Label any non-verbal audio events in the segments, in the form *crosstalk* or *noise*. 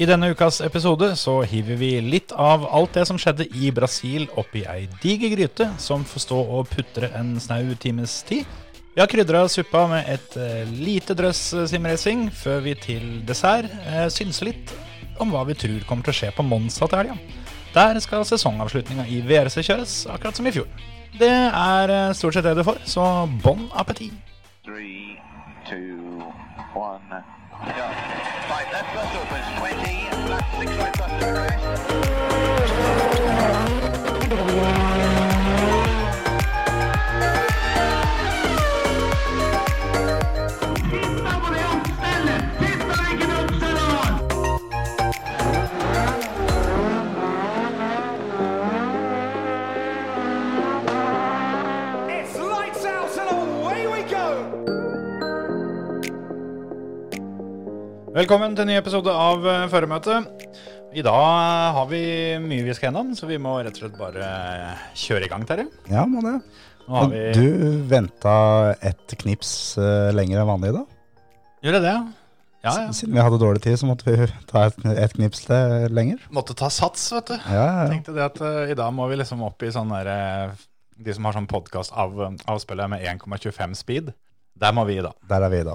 I denne ukas episode så hiver vi litt av alt det som skjedde i Brasil oppi ei diger gryte som får stå og putre en snau times tid. Vi har krydra suppa med et eh, lite drøss eh, simracing før vi til dessert eh, litt om hva vi tror kommer til å skje på Monza til helga. Der skal sesongavslutninga i VRC kjøres, akkurat som i fjor. Det er eh, stort sett det du får, så bon appétit. Three, two, one, go. Velkommen til en ny episode av eh, Føremøtet. I dag har vi mye vi skal gjennom, så vi må rett og slett bare kjøre i gang, Terje. Ja, må det. Vi Du venta et knips eh, lenger enn vanlig i dag? Gjør jeg det? ja? Ja. Siden vi hadde dårlig tid, så måtte vi *laughs* ta et, et knips til lenger. Måtte ta sats, vet du. Ja, ja. Tenkte det at uh, i dag må vi liksom opp i sånn derre eh, De som har sånn podkast av, avspiller med 1,25 speed. Der må vi, da. Der er vi da.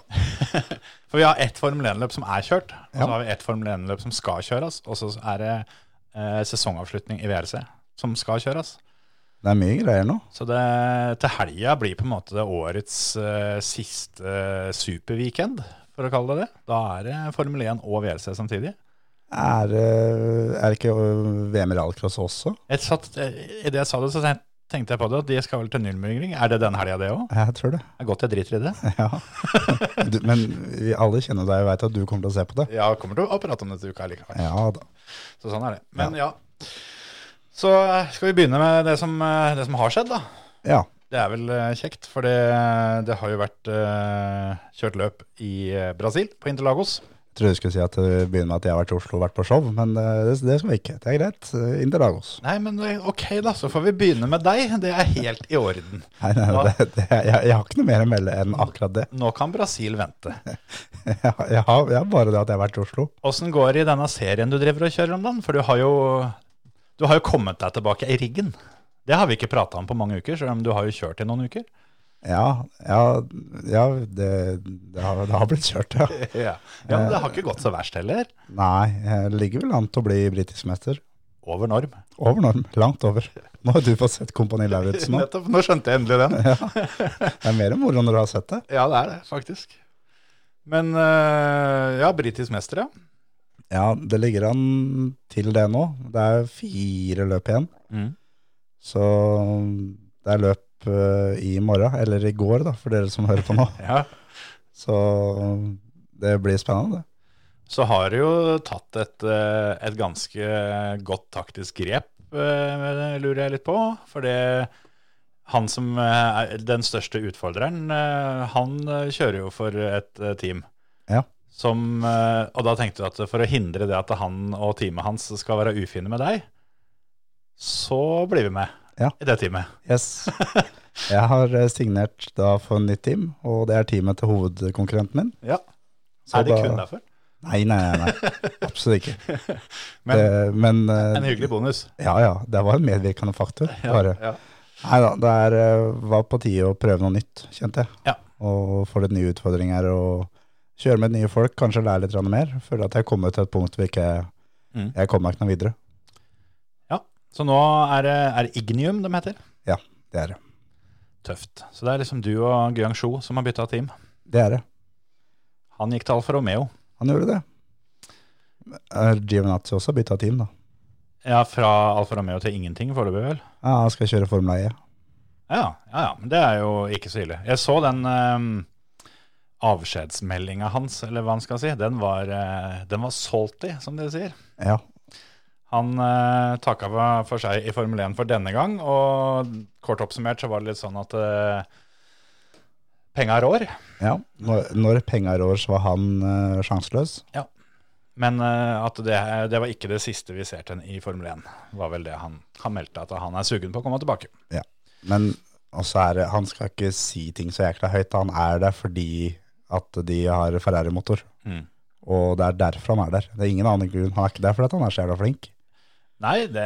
*laughs* For vi har ett Formel 1-løp som er kjørt, og så Ja. har vi ett Formel 1-løp som skal kjøres, og så er det eh, sesongavslutning i VRC som skal kjøres. Det er mye greier nå. Så det, til helga blir på en måte det årets eh, siste superweekend, for å kalle det det. Da er det Formel 1 og VRC samtidig. Er, eh, er ikke eh, VM i rallcross også? Jeg satt, eh, I det jeg sa det, så tenkte jeg på det, at de skal vel til Nürnbergring. Er det den helga, det òg? Jeg tror det. Det er godt jeg driter i det. *laughs* Ja. Du, men vi alle kjenner deg og veit at du kommer til å se på det. Ja, kommer til å prate om det til uka likevel. Ja da. Så sånn er det. Men ja. Så eh, skal vi begynne med det som, eh, det som har skjedd, da. Ja. Det er vel eh, kjekt, for det, det har jo vært uh, kjørt løp i Brasil, på Interlagos. Trodde du skulle si at det begynner med at jeg har vært i Oslo og vært på show, men eh, det, det skal vi ikke. Det er greit. Eh, Interlagos. Nei, men eh, ok, da. Så får vi begynne med deg. Det er helt i orden. *laughs* Nei, nei, nei det, det, jeg, jeg har ikke noe mer å melde enn akkurat det. Nå kan Brasil vente. *laughs* Jeg, jeg, har, jeg har bare det at jeg har vært i Oslo. Åssen går det i denne serien du driver og kjører om dagen? For du har jo, du har jo kommet deg tilbake i riggen. Det har vi ikke prata om på mange uker, selv om du har jo kjørt i noen uker. Ja, ja, ja det, det, har, det har blitt kjørt, ja. *laughs* Ja, ja men Det har ikke gått så verst heller. Nei, jeg ligger vel an til å bli britisk mester. Over norm. Over norm, langt over. Nå har du fått sett Kompani Lauritzen nå. *laughs* Nettopp. Nå skjønte jeg endelig den. *laughs* Det er mer moro når du har sett det. Ja, det er det, faktisk. Men øh, ja, britisk mester, ja. Ja, det ligger an til det nå. Det er fire løp igjen. Mm. Så det er løp eh, i morgen, eller i går da, for dere som hører på nå. *laughs* ja. Så det blir spennende. det. Så har du jo tatt et, øh, et ganske godt taktisk grep, øh, lurer jeg litt på. For det han som er den største utfordreren, han kjører jo for et team. Ja. Som, og da tenkte du at for å hindre det at han og teamet hans skal være ufine med deg, så blir vi med Ja. i det teamet. Yes. Jeg har eh, signert da for nytt team, og det er teamet til hovedkonkurrenten min. Ja. Så er det da- kun derfor? Nei, nei, nei, nei. absolutt ikke. *laughs* Men det, men eh, en hyggelig bonus. ja, ja, det var en medvirkende faktor. Bare. ja. Nei da, det er, eh, var på tide å prøve noe nytt, kjente jeg. Ja. Og få litt nye utfordringer og kjøre med nye folk, kanskje lære litt mer. Føler at jeg kommer til et punkt hvor ikke Mm. jeg kommer ikke noe videre. Så nå er det, er det Ignium de heter. Ja, det er det. Tøft. Så det er liksom du og Guangzhou som har bytta team. Det er det. Han gikk til Alfa Romeo. Han gjorde det. Er Giovinazzi også bytta team, da? Ja, fra Alfa Romeo til ingenting foreløpig, vel? Ja, han skal kjøre Formel E. Ja, ja, ja, det er jo ikke så ille. Jeg så den um, avskjedsmeldinga hans, eller hva han skal si. Den var, uh, den var salty, som dere sier. Ja. Han eh, takka for seg i Formel 1 for denne gang, og kort oppsummert så var det litt sånn at eh, penga rår. ja. Når, når penga rår, så var han eh, sjanseløs. Men eh, at det, det var ikke det siste vi ser til ham i Formel 1. var vel det han, han meldte, at han er sugen på å komme tilbake. Ja, Men også er det, han skal ikke si ting så jækla høyt. Han er der fordi at de har Ferrari-motor. Mm. Og det er derfor han er der. Det er ingen annen grunn. Han er ikke der fordi han er så jævla flink. Nei, det,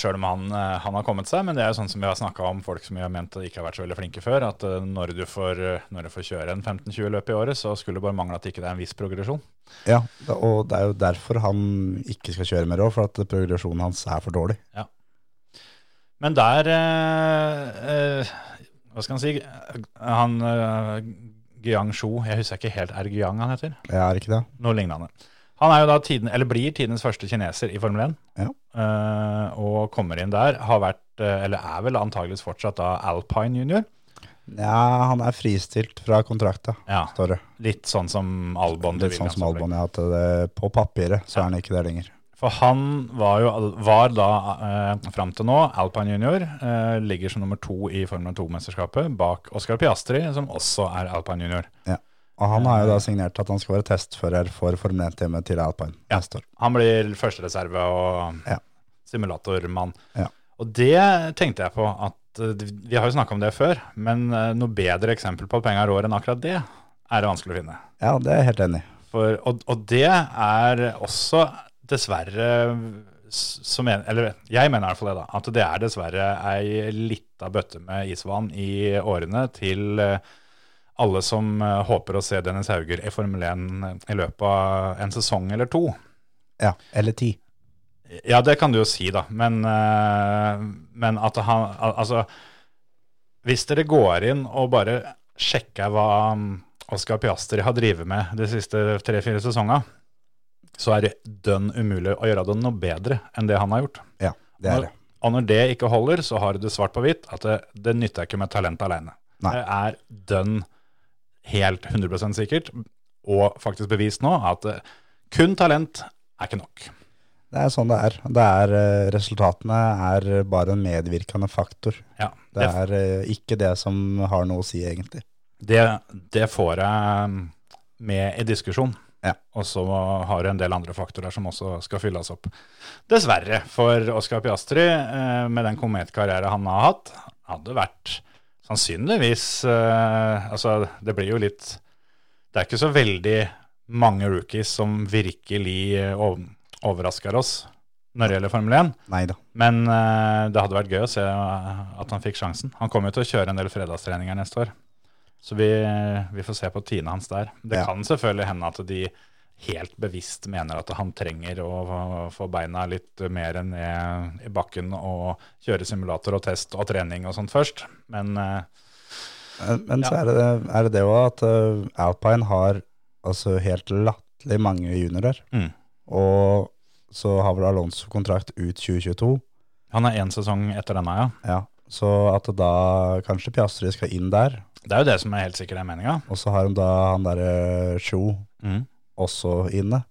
sjøl om han, eh, han har kommet seg, men det er jo sånn som vi har snakka om folk som vi har ment at ikke har vært så veldig flinke før, at eh, når du får, eh, når du får kjøre en 15-20 løp i året, så skulle det bare mangle at ikke det er en viss progresjon. Ja, og det er jo derfor han ikke skal kjøre mer òg, for at progresjonen hans er for dårlig. Ja. Men der eh, Hva skal han si? Han eh, Gyang Shu, jeg husker ikke helt, er Guyang Gyang han heter? Jeg er ikke det? Noe lignende. Han er jo da tiden, eller blir tidens første kineser i Formel 1, Ja. Uh, og kommer inn der. Har vært, eh, eller er vel antageligvis fortsatt da Alpine junior. Ja, han er fristilt fra kontrakta, Ja, står det. Litt sånn som Albon. Litt sånn som Albon, ja, at det, på papiret så er han ikke det lenger. For han var jo var da eh, fram til nå Alpine junior. Eh, ligger som nummer to i Formel 2-mesterskapet bak Oscar Piastri, som også er Alpine junior. Og han har jo da signert at han skal være testfører for Formel 1-teamet til Alpine Ja. neste år. Han blir førstereserve og Ja. simulatormann. Ja. Og det tenkte jeg på at eh, Vi har jo snakka om det før, men eh, noe bedre eksempel på at penger rår enn akkurat det, er det vanskelig å finne. Ja, det er jeg helt enig i. Og, og det er også dessverre som en, Eller jeg mener i hvert fall det, da. At det er dessverre ei lita bøtte med isvann i årene til eh, alle som eh, håper å se Dennis Hauger i Formel 1 i løpet av en sesong eller to. Ja, eller ti. Ja, det kan du jo si, da. Men, eh, men at han Altså, hvis dere går inn og bare sjekker hva um, Oscar Piastri har drevet med de siste tre-fire sesongene, så er det dønn umulig å gjøre det noe bedre enn det han har gjort. Ja, det er det. Og når det ikke holder, så har du svart på hvitt at det, det nytter ikke med talent alene. Nei. Det er dønn helt 100 sikkert, og faktisk bevist nå, at eh, kun talent er ikke nok. Det er sånn det er. Det er eh, resultatene er bare en medvirkende faktor. Ja, Det er eh, ikke det som har noe å si, egentlig. Det, det får jeg med i diskusjon. Ja. Og så har du en del andre faktorer som også skal fylles opp. Dessverre for Oscar Piastri, med den kometkarriere han har hatt, hadde vært sannsynligvis eh, Altså, det blir jo litt Det er ikke så veldig mange rookies som virkelig eh, overrasker oss når det gjelder Formel 1. Neida. Men eh, det hadde vært gøy å se eh, at han fikk sjansen. Han kommer jo til å kjøre en del fredagstreninger neste år. Så vi, vi får se på Tine hans der. Det Ja. kan selvfølgelig hende at de helt bevisst mener at han trenger å få beina litt mer ned i bakken og kjøre simulator og test og trening og sånt først. Men eh, Men, men så Ja. er det er det òg at eh, Alpine har altså helt latterlig mange juniorer. Mm. Og så har vel Alonso kontrakt ut 2022. han er én sesong etter denne, ja. Ja. Så at da kanskje Piastri skal inn der. Det er jo det som er helt sikkert er meninga. Og så har de da han derre Sjo Mm. Også inne.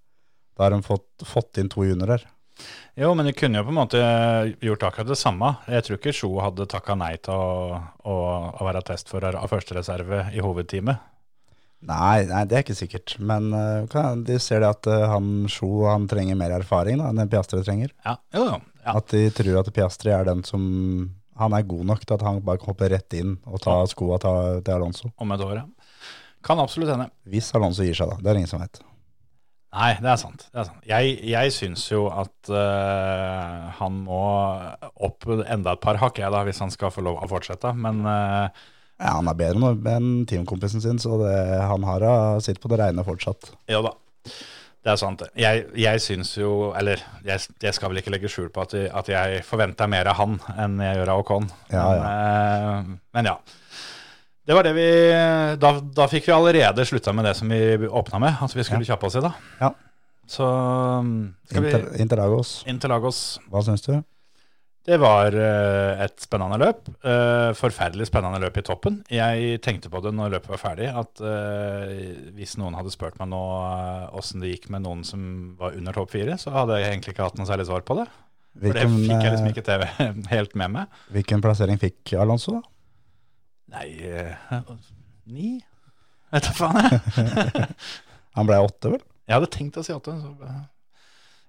Da har de fått, fått inn to juniorer. Jo, men de kunne jo på en måte gjort akkurat det samme. Jeg tror ikke Sjo hadde takka nei til å, å, å være testfører av førstereserve i hovedteamet. Nei, nei, det er ikke sikkert. Men eh, kan- de ser det at eh, han Sjo han trenger mer erfaring da, enn Piastri trenger. Ja, jo, jo. Ja. At de tror at Piastri er den som Han er god nok til at han bare kan hoppe rett inn og ta skoa til Alonso. Om et år, ja. Kan absolutt hende. Hvis Alonso gir seg, da. Det er ingen som vet. Nei, det er sant. Det er sant. Jeg, jeg syns jo at uh, han må opp enda et par hakk, jeg da, hvis han skal få lov å fortsette. Men uh, Ja, Han er bedre enn teamkompisen sin, så det, han har sitt på det reine fortsatt. Ja da. Det er sant. Jeg, jeg syns jo Eller jeg, jeg skal vel ikke legge skjul på at, at jeg forventer mer av han enn jeg gjør av Ocon. Ja, men, uh, men ja. Det var det vi Da, da fikk vi allerede slutta med det som vi åpna med, at vi skulle kjappe oss i, da. Ja. Så um, skal Inter, vi Interlagos, Interlagos. hva syns du? Det var eh, et spennende løp. Eh, forferdelig spennende løp i toppen. Jeg tenkte på det når løpet var ferdig, at eh, hvis noen hadde spurt meg nå åssen det gikk med noen som var under topp fire, så hadde jeg egentlig ikke hatt noe særlig svar på det. For det fikk jeg liksom ikke TV *laughs* helt med meg. hvilken plassering fikk Alonso, da? Nei eh, Ni? Vet du faen, jeg. *laughs* Han ble åtte, vel? Jeg hadde tenkt å si åtte. Så...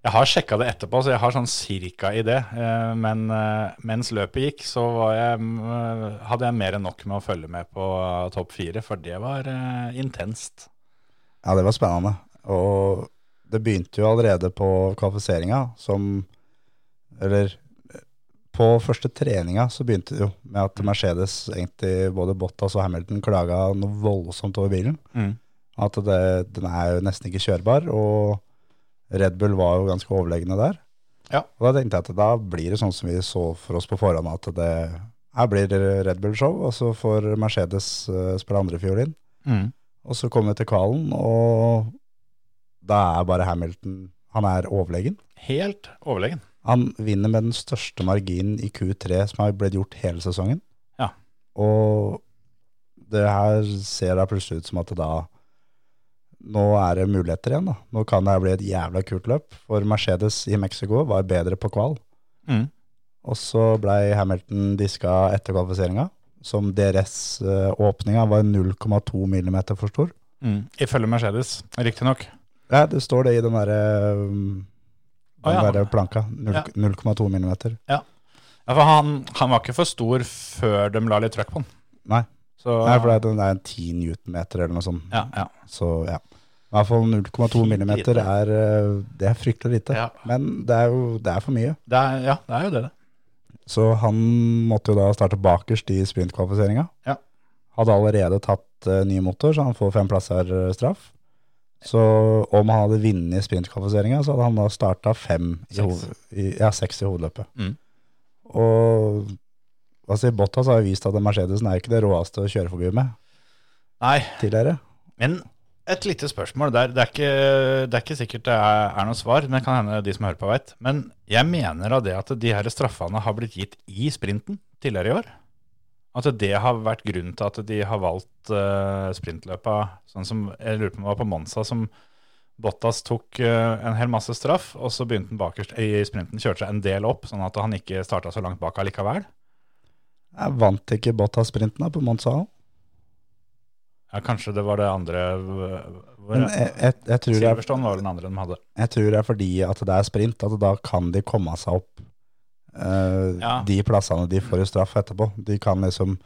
Jeg har sjekka det etterpå, så jeg har sånn cirka idé. Eh, Men eh, mens løpet gikk, så var jeg, hadde jeg mer enn nok med å følge med på topp fire, for det var intenst. Ja, det var spennende. Og det begynte jo allerede på kvalifiseringa som Eller på første treninga så begynte det jo med at Mercedes, egentlig både Bottas og Hamilton, klaga noe voldsomt over bilen. Mm. At det, den er jo nesten ikke kjørbar, og Red Bull var jo ganske overlegne der. Ja. Og da tenkte jeg at da blir det sånn som vi så for oss på forhånd, at det her blir Red Bull-show, og så får Mercedes uh, spille andrefiolin. Mm. Og så kommer vi til kvalen, og da er bare Hamilton Han er overlegen. Helt overlegen. Han vinner med den største marginen i Q3 som har blitt gjort hele sesongen. Ja. Og det her ser da plutselig ut som at da Nå er det muligheter igjen, da. Nå kan det her bli et jævla kult løp. For Mercedes i Mexico var bedre på kval. Mm. Og så blei Hamilton diska etter kvalifiseringa, som DRS-åpninga var 0,2 millimeter for stor. Mm. Ifølge Mercedes, riktignok. Ja, det står det i den derre um, Å, ah, ja. være planka. 0,2 millimeter. Ja, for han, han var ikke for stor før de la litt trøkk på den. Nei, Så, Nei, for det er, er en 10 newtonmeter eller noe sånt. ja, ja. Så ja. I hvert fall 0,2 millimeter er, eh, det er fryktelig lite. Ja. Men det er jo det er for mye. Det er, ja, det er jo det, det. Så han måtte jo da starte bakerst i sprintkvalifiseringa. Ja. Hadde allerede tatt uh, ny motor, så han får fem plasser eh, straff. Så om han hadde vunnet sprintkvalifiseringa, så hadde han da starta fem i, hoved, i, ja, seks i hovedløpet. Mm. Og altså, Bottas har jo vist at Mercedesen er ikke det råeste å kjøre forbi med Nei, tidligere. men et lite spørsmål der. Det er ikke, det er ikke sikkert det er, er noe svar, men det kan hende de som hører på vet. Men jeg mener av det at de her straffene har blitt gitt i sprinten tidligere i år. At det har vært grunnen til at de har valgt uh, sprintløpa, sånn som jeg lurer på om det var på Monza, som Bottas tok uh, en hel masse straff, og så begynte han bakerst i sprinten, kjørte seg en del opp, sånn at han ikke starta så langt bak allikevel. Jeg vant ikke Bottas sprinten da på Monza òg. Ja, kanskje det var det andre hvor- jeg, jeg, jeg, tror det er, var den andre de hadde. jeg tror det er fordi at det er sprint, at da kan de komme seg opp eh, Ja. de plassene de får jo straff etterpå. De kan liksom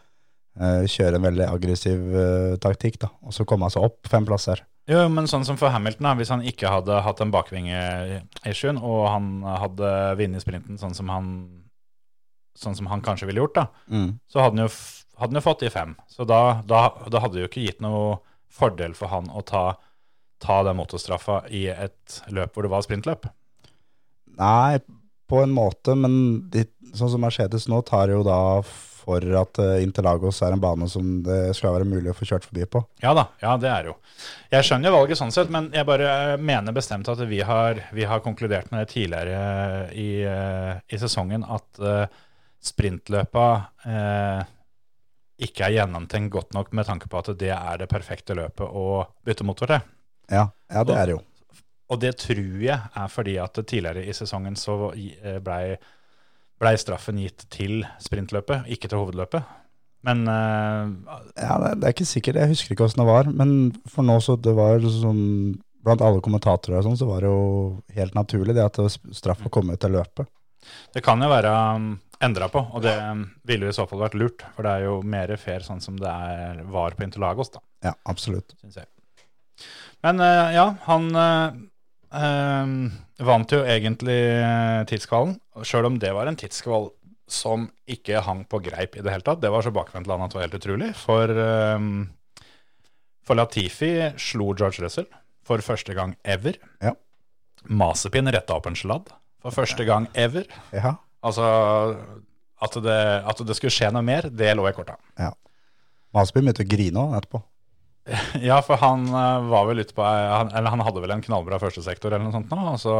uh, kjøre en veldig aggressiv uh, taktikk, da, og så komme seg opp fem plasser. Jo, men sånn som for Hamilton, da, hvis han ikke hadde hatt en bakvinge-issuen, og han hadde vunnet sprinten sånn som han sånn som han kanskje ville gjort, da, Mm. så hadde han jo, hadde han jo fått de fem. Så da, da, da hadde det jo ikke gitt noe fordel for han å ta, ta den motorstraffa i et løp hvor det var sprintløp. Nei, på en måte, men de, sånn som Mercedes nå tar jo da for at eh, Interlagos er en bane som det skal være mulig å få kjørt forbi på. Ja da, ja det er jo. Jeg skjønner valget sånn sett, men jeg bare mener bestemt at vi har, vi har konkludert med det tidligere i, eh, i sesongen at uh, sprintløpa uh, ikke er gjennomtenkt godt nok med tanke på at det er det perfekte løpet å bytte motor til. Ja, ja det er det jo. Og det tror jeg er fordi at tidligere i sesongen så eh, blei ble straffen gitt til sprintløpet, ikke til hovedløpet. Men uh, Ja, det, det er ikke sikkert, jeg husker ikke hvordan det var, men for nå så det var sånn, blant alle kommentatorer og sånn, så var det jo helt naturlig det at straff å komme til løpet. Det kan jo være um, endra på, og det um, ville jo i så fall vært lurt. For det er jo mer fair sånn som det er, var på Interlagos, da, Ja, absolutt. jeg. Men eh, ja, han eh, vant jo egentlig uh, tidskvalen, sjøl om det var en tidskval som ikke hang på greip i det hele tatt. Det var så bakvendtland at det var helt utrolig. For, eh, for Latifi slo George Russell for første gang ever. Ja. Masepin retta opp en sladd for første gang ever. Ja, Altså at det, at det skulle skje noe mer, det lå i korta. Masepin begynte å grine etterpå. *laughs* Ja, for han eh, var vel ute på han, Eller han hadde vel en knallbra førstesektor eller noe sånt nå. Og så,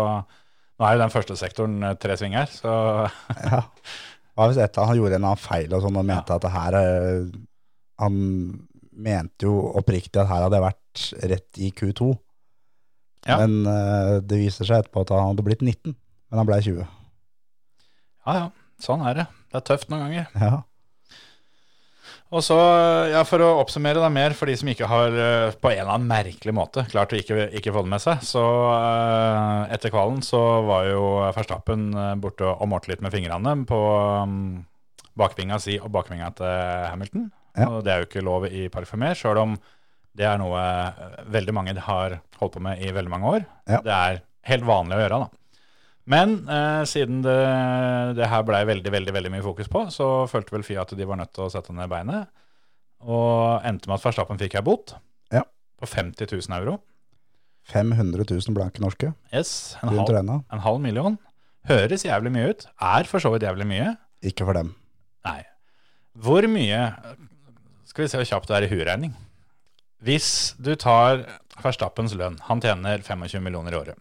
nå er jo den første sektoren eh, tre svinger, så *laughs* Ja. Hva hvis et, han gjorde en annen feil og sånn, og mente at det her eh, Han mente jo oppriktig at her hadde jeg vært rett i Q2. Ja. Men eh, det viser seg etterpå at han hadde blitt 19, men han ble 20. ja ja, sånn er det. Det er tøft noen ganger. Ja. Og så, ja, For å oppsummere da mer for de som ikke har eh, på en eller annen merkelig måte klart å ikke, ikke få det med seg, så eh, etter kvalen så var jo Verstappen eh, borte og målte litt med fingrene på um, bakvinga si og bakvinga til Hamilton. Ja. Og det er jo ikke lov i parfymer, sjøl om Det er noe veldig mange har holdt på med i veldig mange år. Ja. Det er helt vanlig å gjøre, da. Men eh, siden det, det her blei veldig, veldig, veldig mye fokus på, så følte vel FIA at de var nødt til å sette ned beinet. Og endte med at Verstappen fikk ei bot Ja. på 50 000 euro. 500 000 blanke norske Yes, en rundt halv, regna. en halv million. Høres jævlig mye ut. Er for så vidt jævlig mye. Ikke for dem. Nei. Hvor mye Skal vi se hvor kjapt det er i huregning. Hvis du tar Verstappens lønn, han tjener 25 millioner i året.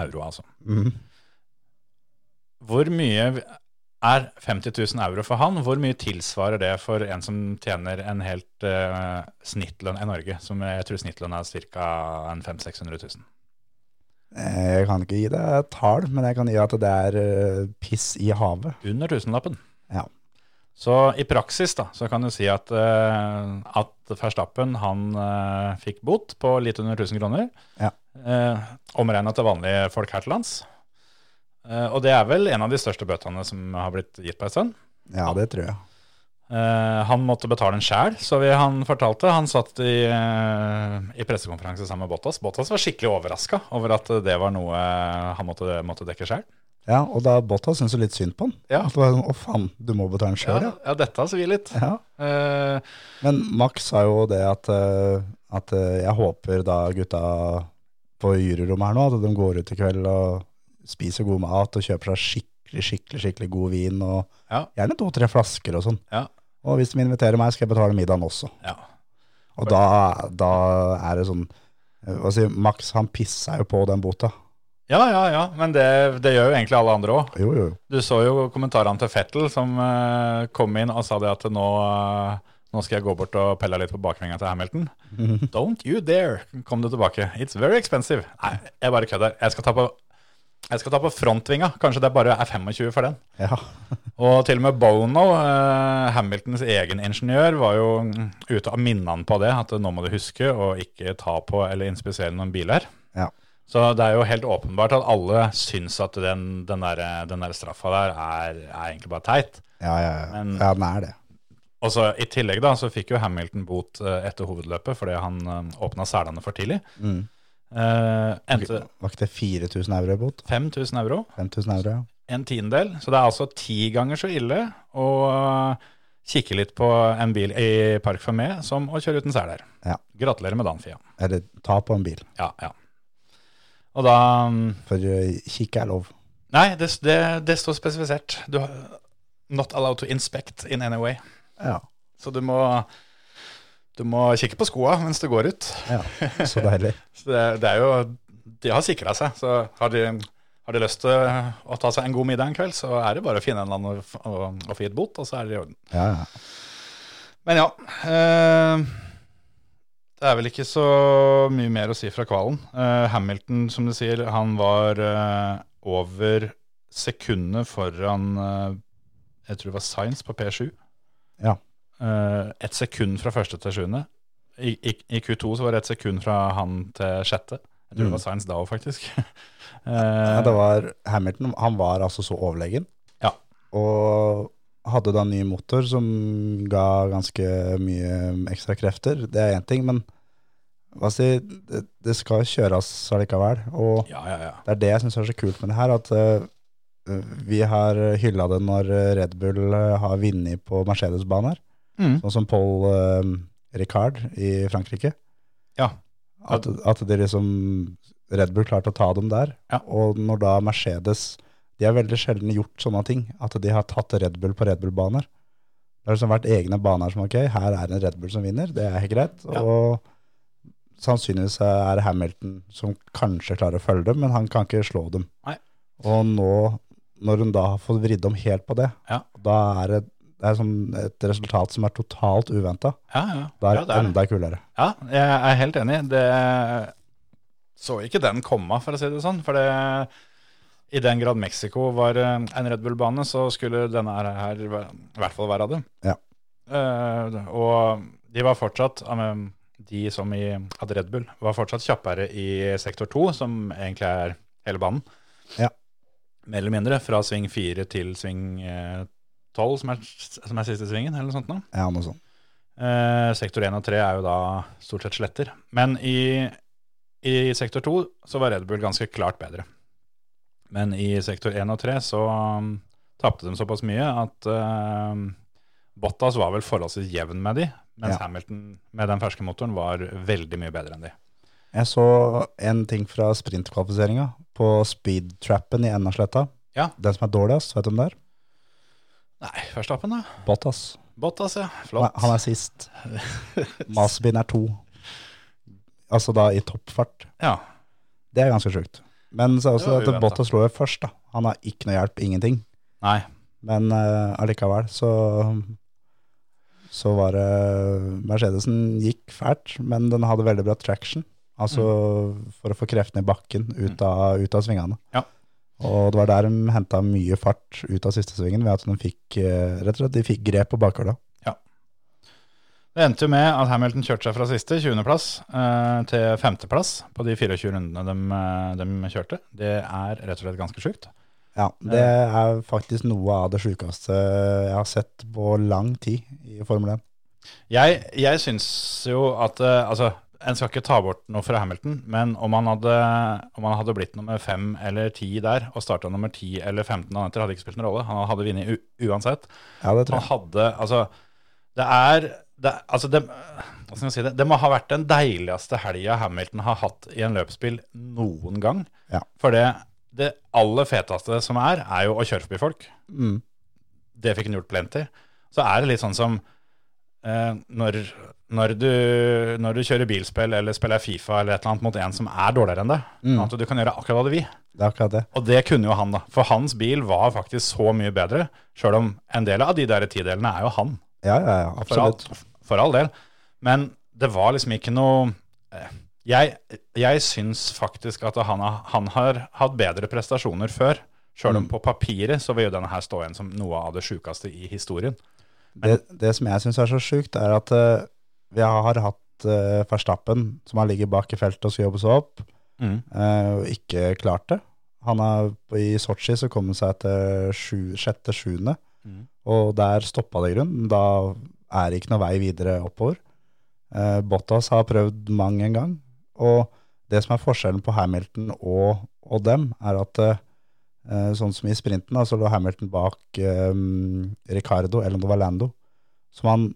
Euro, altså. Mm. Hvor mye er 50 000 euro for han? Hvor mye tilsvarer det for en som tjener en helt uh, snittlønn i Norge? Som jeg tror snittlønn er ca. 500 600 000. Eh, Jeg kan ikke gi deg et tall, men jeg kan gi at det er eh, piss i havet. Under tusenlappen. Ja. Så i praksis da, så kan du si at, uh, at Verstappen han uh, fikk bot på litt under 1000 kroner. Ja. Eh, Omregna til vanlige folk her til lands. Eh, og det er vel en av de største bøtene som har blitt gitt på en stund. Ja, det tror jeg. Eh, han måtte betale den sjæl, så vi, han fortalte. Han satt i, eh, i pressekonferanse sammen med Bottas. Bottas var skikkelig overraska over at det var noe han måtte, måtte dekke sjæl. Ja, og da Bottas syntes litt synd på han. Ja. At det var sånn, Å faen, du må betale den sjøl, ja. ja, dette svir litt. ja. Eh, Men Max sa jo det at, eh, at eh, jeg håper da gutta på juryrommet her nå, at de går ut i kveld og spiser god mat og kjøper seg skikkelig, skikkelig skikkelig god vin, og Ja. gjerne to-tre flasker og sånn. Ja. Og hvis de inviterer meg, skal jeg betale middagen også. ja. Og da, da er det sånn eh, Hva si, Max han pissa jo på den bota. Ja, ja, ja, men det, det gjør jo egentlig alle andre òg. Jo, jo, jo. Du så jo kommentarene til Fettel som uh, kom inn og sa det at nå, eh, nå skal jeg gå bort og pelle litt på bakvinga til Hamilton. *laughs* Don't you dare, kom det tilbake. It's very expensive. Nei, jeg bare kødder. Jeg skal ta på, jeg skal ta på frontvinga. Kanskje det bare er 25 for den. Ja. *laughs* Og til og med Bono, eh, Hamiltons egen ingeniør, var jo mm, ute og minna han på det. At nå må du huske å ikke ta på eller inspisere noen biler. Ja. Så det er jo helt åpenbart at alle syns at den, den, der, den der straffa der er, er egentlig bare teit. Ja, ja, ja. Men- ja, den er det. Og så I tillegg da, så fikk jo Hamilton bot eh, etter hovedløpet fordi han uh, åpna selene for tidlig. Mm. Uh, endte Var ikke det 4000 euro i bot? 5000 euro, 5000 euro, ja. en tiendedel. Så det er altså ti ganger så ille å eh, kikke litt på en bil i Park Fermé som å kjøre uten seler. Ja. Gratulerer med dagen, Fia. Eller ta på en bil. Ja, ja. Og da mm, For eh, kikke er lov. Nei, det, det, det står spesifisert. Du har Not allowed to inspect in any way. Ja. Så du må, du må kikke på skoa mens du går ut. ja. Så deilig. *laughs* Så det, det er jo De har sikra seg, så har de, har de lyst til å ta seg en god middag en kveld, så er det bare å finne en eller annen og få gitt bot, og så er det i orden. Ja, ja. Men ja. Eh, det er vel ikke så mye mer å si fra kvalen. Eh, Hamilton, som du sier, han var eh, over sekundet foran eh, Jeg tror det var Science på P7. Ja. Eh, et sekund fra første til sjuende. I, i, I Q2 så var det et sekund fra han til sjette. Jeg tror det Mm. var Science Dow, faktisk. *laughs* Ja, Eh, det var Hamilton, han var altså så overlegen. Ja. Og hadde da ny motor som ga ganske mye ekstra krefter. Det er én ting, men hva si, det, det skal kjøres allikevel. Og ja, ja, ja. det er det jeg syns er så kult med det her, at eh, vi har hylla det når Red Bull eh, har vunnet på Mercedes-baner. Mm. Sånn som Paul eh, Ricard i Frankrike. Ja. At, at det liksom Red Bull klarte å ta dem der. Ja. Og når da Mercedes De har veldig sjelden gjort sånne ting. At de har tatt Red Bull på Red Bull-baner. Det har liksom vært egne baner som ok, her er en Red Bull som vinner. Det er helt greit. Ja. Og sannsynligvis er det Hamilton som kanskje klarer å følge dem, men han kan ikke slå dem. Nei. Og nå, når hun da har fått vridd om helt på det, Ja. da er det, det er sånn et resultat som er totalt uventa. Ja, ja. Da er ja, det er enda kulere. Ja, jeg er helt enig. Det så ikke den komme, for å si det sånn. For det, i den grad Mexico var eh, en Red Bull-bane, så skulle denne her, i hvert fall være det. Ja. Uh, og de var fortsatt, de som i, hadde Red Bull, var fortsatt kjappere i sektor 2, som egentlig er hele banen. Ja. Mer eller mindre, fra sving 4 til sving tolv, 12, som som er siste svingen, eller noe sånt nå. Ja, noe sånt. Eh, sektor 1 og 3 er jo da stort sett sletter. Men i, i sektor 2 så var Red Bull ganske klart bedre. Men i sektor 1 og 3 så um, tapte de såpass mye at uh, Bottas var vel forholdsvis jevn med de, mens Ja. Hamilton med den ferske motoren var veldig mye bedre enn de. Jeg så en ting fra sprintkvalifiseringa på speedtrappen i Ennasletta. Ja. Den som er dårligst, vet du om det er? Nei, Verstappen da. Bottas. Bottas, ja. Flott. Nei, han er sist. *laughs* Masbin er to. Altså da i toppfart. Ja, Det er ganske sjukt. Men så er også at. Bottas lå jo først, da. Han har ikke noe hjelp, ingenting. nei. Men uh, allikevel så Så var det Mercedesen gikk fælt, men den hadde veldig bra traction. Altså for å få kreftene i bakken ut av, ut av svingene. Ja. Og det var der de henta mye fart ut av siste svingen, ved at de fikk eh, rett og slett de fikk grep på bakhjula. Det endte jo med at Hamilton kjørte seg fra siste, 20.-plass, eh, til femteplass på de 24 rundene de, eh, de kjørte. Det er rett og slett ganske sjukt. Ja, det er faktisk noe av det sjukeste jeg har sett på lang tid i Formel 1. Jeg, jeg syns jo at Altså, en skal ikke ta bort noe fra Hamilton, men om han hadde, om han hadde blitt nummer fem eller ti der, og starta nummer ti eller 15 han etter, hadde ikke spilt noen rolle. Han hadde vunnet uansett. Ja, det tror jeg. Han hadde Altså, det er det, altså det, si det? det må ha vært den deiligste helga Hamilton har hatt i en løpsbil noen gang. Ja. For det, det aller feteste som er, er jo å kjøre forbi folk. Mm. Det fikk han gjort plenty. Så er det litt sånn som eh, når, når, du, når du kjører bilspill eller spiller Fifa eller et eller annet mot en som er dårligere enn deg. Mm. At du kan gjøre akkurat hva du vil. Det er akkurat det. Og det kunne jo han, da. For hans bil var faktisk så mye bedre. Sjøl om en del av de der tidelene er jo han. Ja, ja, ja, For all, for all del. Men det var liksom ikke noe eh, Jeg, jeg syns faktisk at han har, han har hatt bedre prestasjoner før. Sjøl om på papiret så vil jo denne her stå igjen som noe av det sjukeste i historien. Det, det som jeg syns er så sjukt, er at eh, vi har hatt uh, Verstappen, som har ligget bak i feltet og skal jobbe seg opp, Mm. uh, og ikke klart det. Han er, I Sotsji så kom han seg til sju- sjette-sjuende, Mm. og der stoppa det i grunnen. Da er det ikke noe vei videre oppover. Uh, Bottas har prøvd mang en gang, og det som er forskjellen på Hamilton og, og dem, er at uh, sånn som i sprinten, så lå Hamilton bak um, Ricardo, eller om det var Lando, som han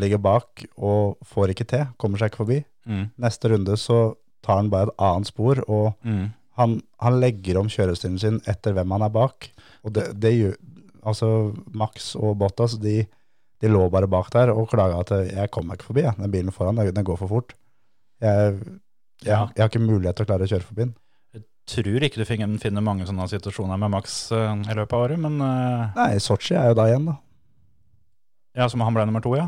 ligger bak og får ikke til, kommer seg ikke forbi. Mm. Neste runde så tar han bare et annet spor, og Mm. han, han legger om kjørestilen sin etter hvem han er bak. Og det, det gjør, altså Max og Bottas, de, de lå bare bak der og klaga at jeg kommer meg ikke forbi, jeg. den bilen foran, den går for fort. Jeg, jeg, jeg har ikke mulighet til å klare å kjøre forbi den. Tror ikke du finner, finner mange sånne situasjoner med Max eh, i løpet av året, men eh, Nei, Sotsji er jo da igjen, da. ja, som han ble nummer to, ja.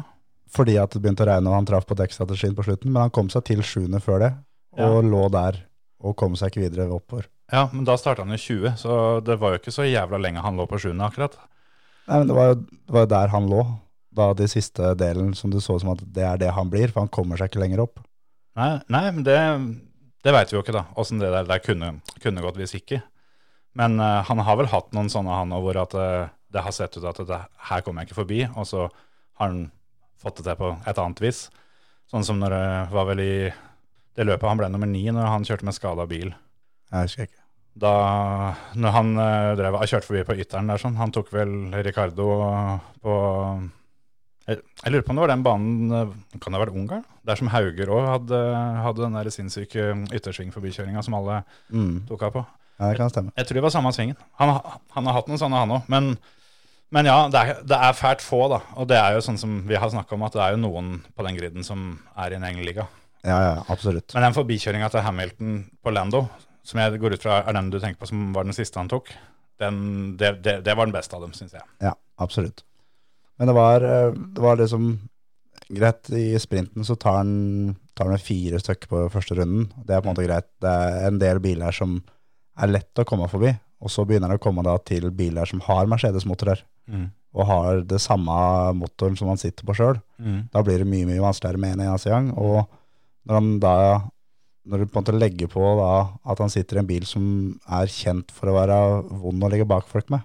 Fordi at det begynte å regne og han traff på dekkstrategien på slutten, men han kom seg til sjuende før det, og Ja. lå der og kom seg ikke videre oppover. Ja, men da starta han i 20, så det var jo ikke så jævla lenge han lå på sjuende, akkurat. Nei, men det var jo det var jo der han lå, da de siste delen som du så som at det er det han blir, for han kommer seg ikke lenger opp. Nei, nei men det, det veit vi jo ikke, da. Åssen det der, der kunne, kunne gått hvis ikke. Men uh, han har vel hatt noen sånne, han òg, hvor at uh, det har sett ut at det, her kommer jeg ikke forbi, og så har han fått det til på et annet vis. Sånn som når det var vel i det løpet han ble nummer ni, når han kjørte med skada bil. Jeg husker ikke. Da når han eh, drev, kjørte forbi på ytteren der, sånn, han tok vel Ricardo på jeg, jeg lurer på om det var den banen eh, Kan det ha vært Ungarn? Der som Hauger òg hadde, hadde den der sinnssyke yttersvingforbikjøringa som alle Mm. tok av på. Ja, det kan stemme. Jeg tror det var samme svingen. Han, han har hatt noen sånne, han òg. Men, men ja, det er, det er fælt få, da. Og det er jo sånn som vi har snakka om, at det er jo noen på den griden som er i en egen liga. Ja, ja, absolutt. Men den forbikjøringa til Hamilton på Lando, som jeg går ut fra er den du tenker på som var den siste han tok, den, det, det, det var den beste av dem, syns jeg. Ja, absolutt. Men det var, eh, det var liksom greit. I sprinten så tar han, tar han fire stykker på første runden. Det er på en måte greit. Det er en del biler som er lett å komme forbi. Og så begynner det å komme da til biler som har Mercedes-motorer, og har det samme motoren som han sitter på sjøl. Da blir det mye mye vanskeligere med en eneste gang. Og når han da når du på en måte legger på da at han sitter i en bil som er kjent for å være vond å ligge bak folk med,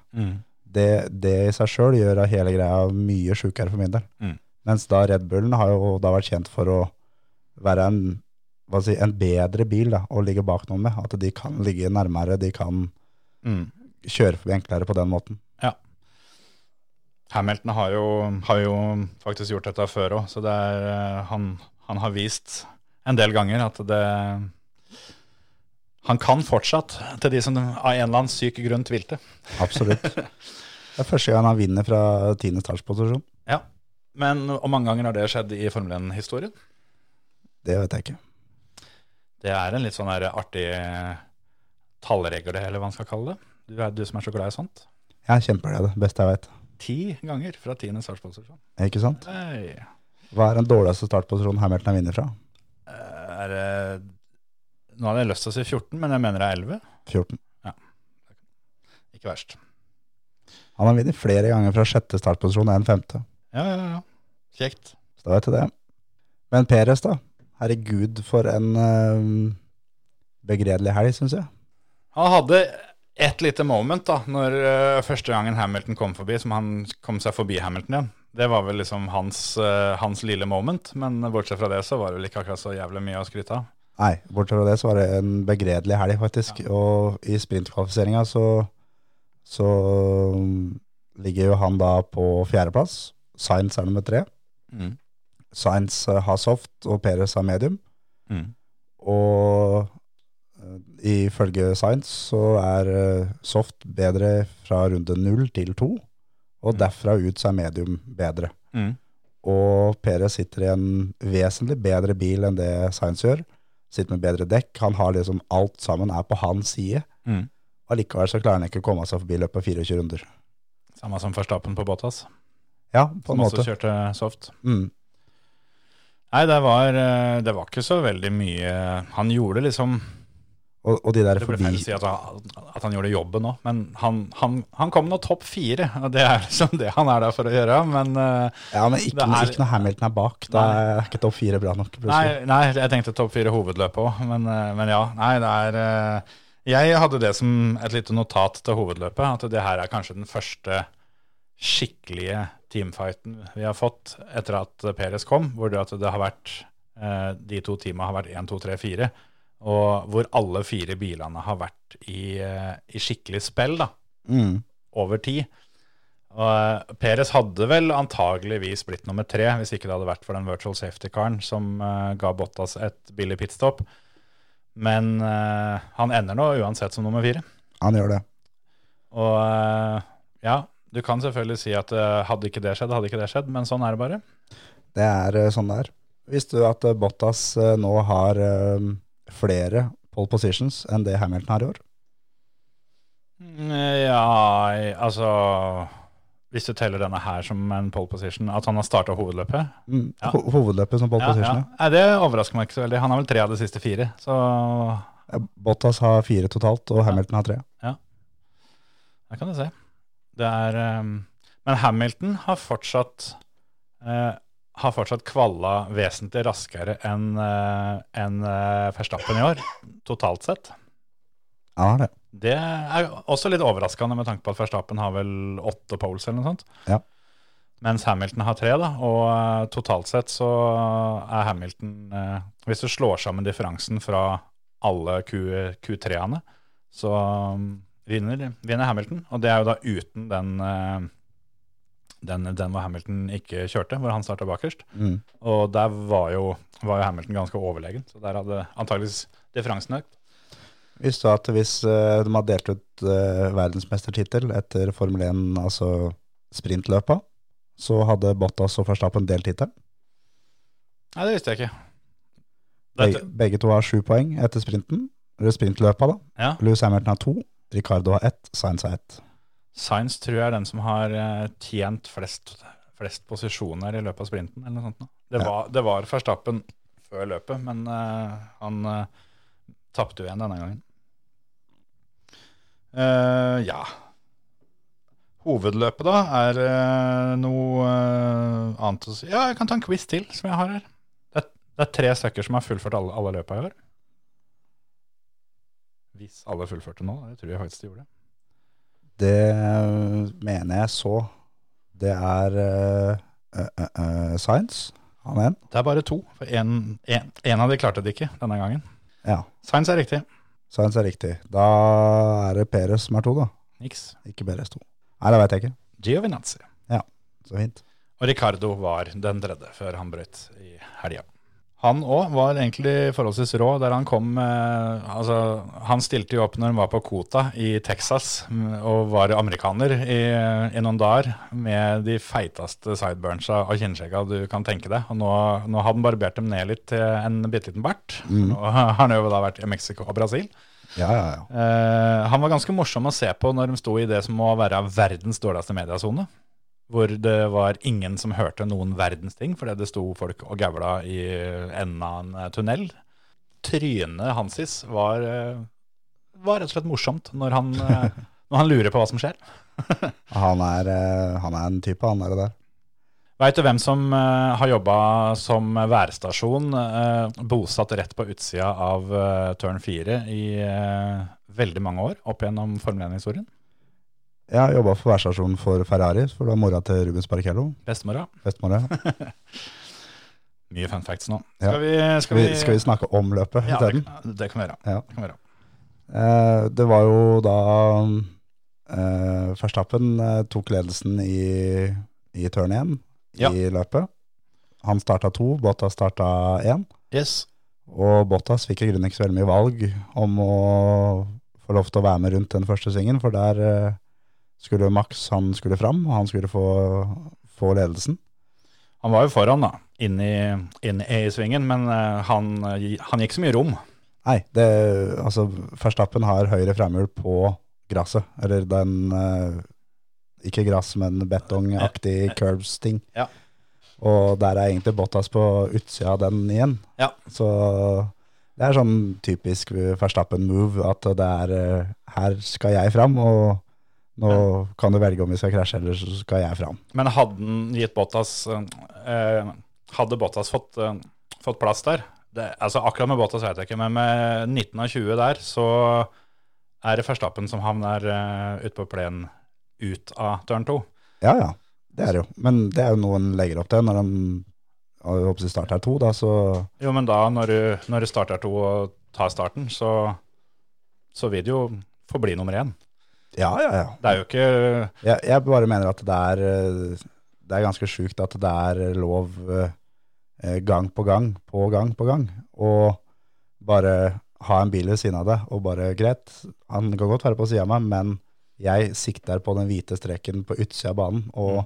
det, det i seg sjøl gjør hele greia mye sjukere for min del. Mm. Mens da Red Bullen har jo da vært kjent for å være en, si, en bedre bil da, å ligge bak noen med. At de kan ligge nærmere, de kan Mm. kjøre forbi enklere på den måten. Ja. Hamilton har jo, har jo faktisk gjort dette før òg, så det er, eh, han, han har vist en del ganger at det Han kan fortsatt, til de som av en eller annen syk grunn tvilte. Absolutt. *laughs* Det er første gang han vinner fra tiende startsposisjon. Ja. Men hvor mange ganger har det skjedd i Formel 1-historien? Det vet jeg ikke. Det er en litt sånn artig tallregel, eller hva man skal kalle det. Du, er, du som er så glad i sånt. Jeg er kjempeglad. Beste jeg vet. Ti ganger fra tiende startposisjon. Ikke sant? Nei. Hva er den dårligste startposisjonen Hamilton har vunnet fra? Eh, Er Nå hadde jeg lyst til å si 14, men jeg mener det er 11. 14. Ja. Ikke verst. Han har vunnet flere ganger fra sjette startposisjon enn femte. Ja, ja, ja. Kjekt. Så da vet du det. Men Peres, da? Herregud, for en uh, begredelig helg, syns jeg. Han hadde et lite moment da, når uh, første gangen Hamilton kom forbi, som han kom seg forbi Hamilton igjen. Det var vel liksom hans, uh, hans lille moment, men bortsett fra det så var det vel ikke akkurat så jævlig mye å skryte av. Nei, bortsett fra det så var det en begredelig helg, faktisk. Og i sprintkvalifiseringa så, så um, ligger jo han da på fjerdeplass. Sainz er nummer tre. Mm. Sainz eh, har soft, og Peres har medium. Mm. Og ifølge Sainz så er eh, soft bedre fra runde null til to. Og derfra ut så er medium bedre. Mm. Og Perez sitter i en vesentlig bedre bil enn det Sainz gjør. Sitter med bedre dekk. Han har liksom alt sammen er på hans side. Mm. Allikevel så klarer han ikke å komme seg forbi løpet av 24 runder. Samme som Verstappen på Bottas, Ja, på en som en også kjørte soft. Mm. Nei, det var, eh, det var ikke så veldig mye Han gjorde liksom Og, og de der Det forbi feil å si at han, at han gjorde jobben òg, men han, han, han kom nå topp fire. Og det er liksom det han er der for å gjøre. Men eh, Ja, men ikke, er- ikke når Hamilton er bak. Da er ikke topp fire bra nok. nei, nei, jeg tenkte topp fire hovedløp òg, men, eh, men ja. Nei, det er eh, Jeg hadde det som et lite notat til hovedløpet, at det her er kanskje den første skikkelige teamfighten vi har fått etter at Perez kom, hvor det, at det har vært De to teamene har vært 1, 2, 3, 4. Og hvor alle fire bilene har vært i, eh, i skikkelig spill, da. Mm. over tid. Og Peres Perez hadde vel antageligvis blitt nummer tre hvis ikke det hadde vært for den virtual safety-karen som uh, ga Bottas et billig pitstop. Men uh, han ender nå uansett som nummer fire. Han gjør det. Og uh, ja, du kan selvfølgelig si at eh, hadde ikke det skjedd, hadde ikke det skjedd, men sånn er det bare. Det er eh, sånn det er. Visste du at eh, Bottas eh, nå har eh, flere pole positions enn det Hamilton har i år? Mm, Ja, altså Hvis du teller denne her som en pole position, at han har starta hovedløpet Mm. Ja. ho- Hovedløpet som pole ja, position. ja. Det overrasker meg ikke så veldig. Han har vel tre av de siste fire, så Bottas har fire totalt, og Hamilton har tre. Ja, Der kan du se. Det er um... Men Hamilton har fortsatt eh, har fortsatt kvalla vesentlig raskere enn en enn, eh, Verstappen i år, totalt sett. Ja, det. Det er også litt overraskende med tanke på at Verstappen har vel åtte poles eller noe sånt. Ja. Mens Hamilton har tre, da. Og eh, totalt sett så er Hamilton eh, Hvis du slår sammen differansen fra alle Q, Q3-ene, så um, vinner, vinner Hamilton. Og det er jo da uten den, eh, den, den hvor Hamilton ikke kjørte, hvor han starta bakerst. Mm. Og der var jo, var jo Hamilton ganske overlegen, så der hadde antageligvis differansen økt. Visste du at hvis eh, de hadde delt ut uh, verdensmestertittel etter Formel 1, altså sprintløpa, så hadde Bottas og Verstappen delt tittelen? Nei, det visste jeg ikke. Begge, begge to har sju poeng etter sprinten, eller sprintløpa da. ja. Lewis Hamilton har to, Ricardo har ett, Sainz har ett. Science tror jeg er den som har eh, tjent flest, flest posisjoner i løpet av sprinten. eller noe sånt. Det Ja. var, det var Verstappen før løpet, men uh, han uh, tapte jo igjen denne gangen. Uh, ja. Hovedløpet, da, er uh, noe annet å si. Ja, jeg kan ta en quiz til, som jeg har her. Det er, det er tre stykker som har fullført alle, alle løpa i år. Hvis alle fullførte nå, det tror jeg faktisk de gjorde. Det mener jeg så. Det er uh, uh, eh, Science. Han er en. Det er bare to. For en, en, en av de klarte det ikke denne gangen. Ja, Science er riktig. Science er riktig. Da er det Perez som er to, da. Niks. Ikke Perez to. Nei, det vet jeg ikke. Giovinazzi. Ja, Så fint. Og Ricardo var den tredje før han brøt i helga. Han òg var egentlig forholdsvis rå der han kom eh, Altså, han stilte jo opp når han var på Kota i Texas mm, og var amerikaner i, i noen dager med de feiteste sideburnsa og kinnskjegga du kan tenke deg. Og nå, nå hadde han barbert dem ned litt til en bitte liten bart. *laughs* Nå har han jo da vært i Mexico og Brasil. Ja, ja, ja. Eh, han var ganske morsom å se på når de sto i det som må være verdens dårligste mediasone. Hvor det var ingen som hørte noen verdens ting, fordi det sto folk og gaula i enden av en eh, tunnel. Trynet hansis var, eh, var rett og slett morsomt når han, eh, *laughs* når han lurer på hva som skjer. *laughs* Han er, han er en type, han er det der. Veit du hvem som har jobba som værstasjon, bosatt rett på utsida av tørn turn 4 i veldig mange år, opp gjennom Formel 1-historien? Jeg har jobba for værstasjonen for Ferrari, for det var mora til Rubens Barrichello. Bestemora. Bestemora. Mye *laughs* fun facts nå. Ja. Skal vi, skal vi, skal vi snakke om løpet Ja, det, det kan vi gjøre. Ja. Det kan vi gjøre. Eh, det var jo da eh, Verstappen eh, tok ledelsen i, i turn 1 Ja. i løpet. Han starta to, Bottas starta én. Yes. Og Bottas fikk i grunnen ikke så veldig mye valg om å få lov til å være med rundt den første svingen, for der eh, skulle Max han skulle fram, og han skulle få, få ledelsen. Han var jo foran, da, inn i, inn i svingen, men eh, han, han gikk så mye rom. Nei, det, altså Verstappen har høyre fremhjul på gresset, eller den eh, Ikke gress, men betongaktig curbs-ting. Ja. Og der er egentlig Bottas på utsida av den igjen. Ja. Så det er sånn typisk Verstappen-move at det er eh, Her skal jeg fram, og nå kan du velge om vi skal krasje, eller så skal jeg fram. Men hadde han gitt Bottas eh, Hadde Bottas fått, eh, fått plass der det, altså Akkurat med Bottas vet jeg ikke, men med 19 av 20 der, så er det Verstappen som havner uh, ute på plenen ut av tørn 2. Ja, ja. Det er det jo. Men det er jo noe en legger opp til når en håper starter to, da, så Jo, men da, når du, når du starter to og tar starten, så, så vil det jo forbli nummer én. Ja, ja, ja. Det er jo ikke Jeg, jeg bare mener at det er, eh, det er ganske sjukt at det er lov eh, gang på gang på gang på gang å bare ha en bil ved siden av deg og bare greit, han kan godt være på sida av meg, men jeg sikter på den hvite streken på utsida av banen, og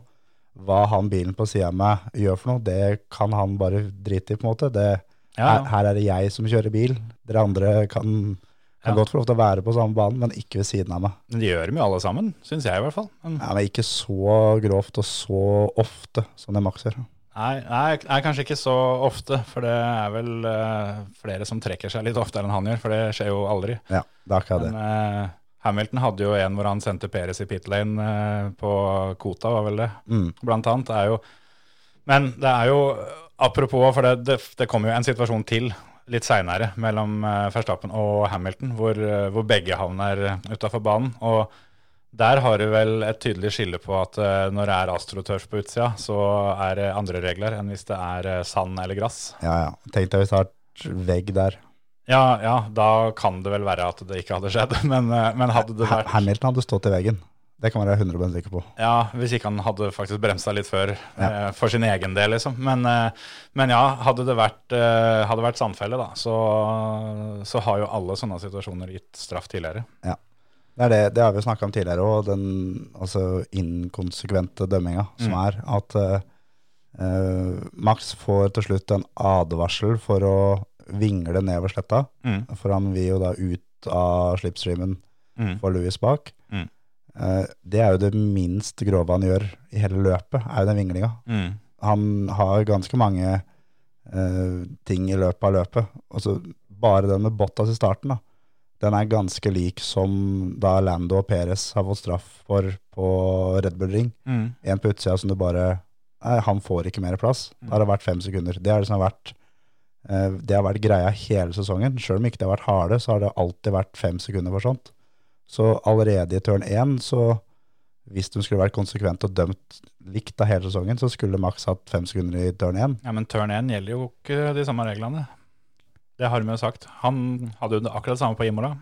hva han bilen på sida av meg gjør for noe, det kan han bare drite i, på en måte. Det, Ja, her, her er det jeg som kjører bil. Dere andre kan, kan Ja. godt få lov til å være på samme banen, men ikke ved siden av meg. Men de gjør dem jo alle sammen, syns jeg i hvert fall. Men, Ja, men ikke så grovt og så ofte som det Max gjør. nei, nei, nei, kanskje ikke så ofte, for det er vel uh, flere som trekker seg litt oftere enn han gjør, for det skjer jo aldri. Ja, det er akkurat det. Men uh, Hamilton hadde jo en hvor han sendte Peres i pit lane uh, på Kota, var vel det, Mm. blant annet. Det er jo, men det er jo, apropos, for det, det, det kommer jo en situasjon til litt seinere mellom eh, Verstappen og Hamilton, hvor, eh, hvor begge havner utafor banen. og der har du vel et tydelig skille på at eh, når det er astroturf på utsida, så er det andre regler enn hvis det er sand eller gress. Ja, ja. Tenk deg hvis det har vegg der. Ja, ja, da kan det vel være at det ikke hadde skjedd, *laughs* men, men hadde det vært Hamilton hadde stått i veggen. Det kan være 100 sikker på. Ja, hvis ikke han hadde faktisk bremsa litt før eh, for sin egen del, liksom. Men, eh, men ja, hadde det vært, eh, hadde det vært sandfelle, da, så, så har jo alle sånne situasjoner gitt straff tidligere. Det er det, det har vi snakka om tidligere òg, den altså, inkonsekvente dømminga som Mm. er. At eh, eh, Max får til slutt en advarsel for å vingle nedover sletta. Mm. For han vil jo da ut av slipstreamen Mm. for Louis bak. Mm. Eh, det er jo det minst grove han gjør i hele løpet, er jo den vinglinga. Mm. Han har ganske mange uh, ting i løpet av løpet. Altså, bare den med Bottas i starten, da. Den er ganske lik som da Lando og Perez har fått straff for på Red Bull Ring. Mm. En på utsida som du bare Nei, han får ikke mer plass. Da har det vært fem sekunder. Det har liksom vært uh, det har vært greia hele sesongen. Sjøl om ikke det har vært harde, så har det alltid vært fem sekunder for sånt. Så allerede i turn én så hvis de skulle vært konsekvent og dømt likt av hele sesongen, så skulle Max hatt fem sekunder i turn 1. Ja, Men turn 1 gjelder jo ikke de samme reglene. Det har de jo sagt. Han hadde jo akkurat det samme på Imola.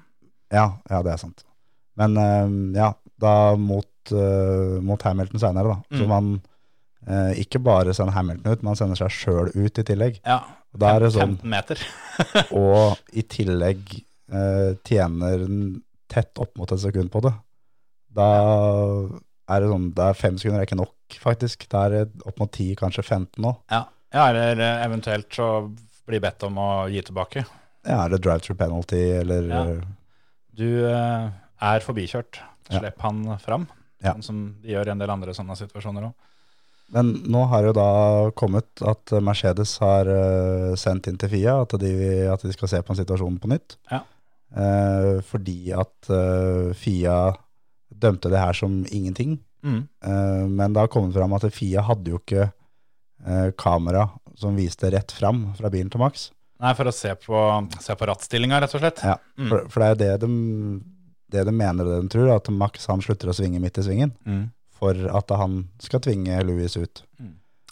Ja, ja, det er sant. Men eh, ja, da mot, eh, mot Hamilton senere, da. Så Mm. man eh, ikke bare sender Hamilton ut, man sender seg sjøl ut i tillegg. Ja, Og da er det sånn 15 meter. *laughs* og *laughs* i tillegg eh, tjener tett opp mot et sekund på det, da er det sånn, Det er fem sekunder er ikke nok, faktisk. Da er det opp mot ti, kanskje 15 nå. Ja. ja, eller eh, eventuelt så bli bedt om å gi tilbake. Ja, eller drive through penalty, eller Ja. Du eh, er forbikjørt. Ja. Han fram. Ja. Sånn som de gjør i en del andre sånne situasjoner òg. Men nå har jo da kommet at Mercedes har eh, sendt inn til FIA at de, at de skal se på en situasjon på nytt. Ja. Eh, fordi at eh, FIA dømte det her som ingenting. Mm. Eh, men det har kommet fram at FIA hadde jo ikke eh, kamera som viste rett fram fra bilen til Max. Nei, for å se på, se på rattstillinga, rett og slett. Ja, Mm. for, for det er jo det de, det de mener og det de tror, at Max han slutter å svinge midt i svingen Mm. for at han skal tvinge Louis ut.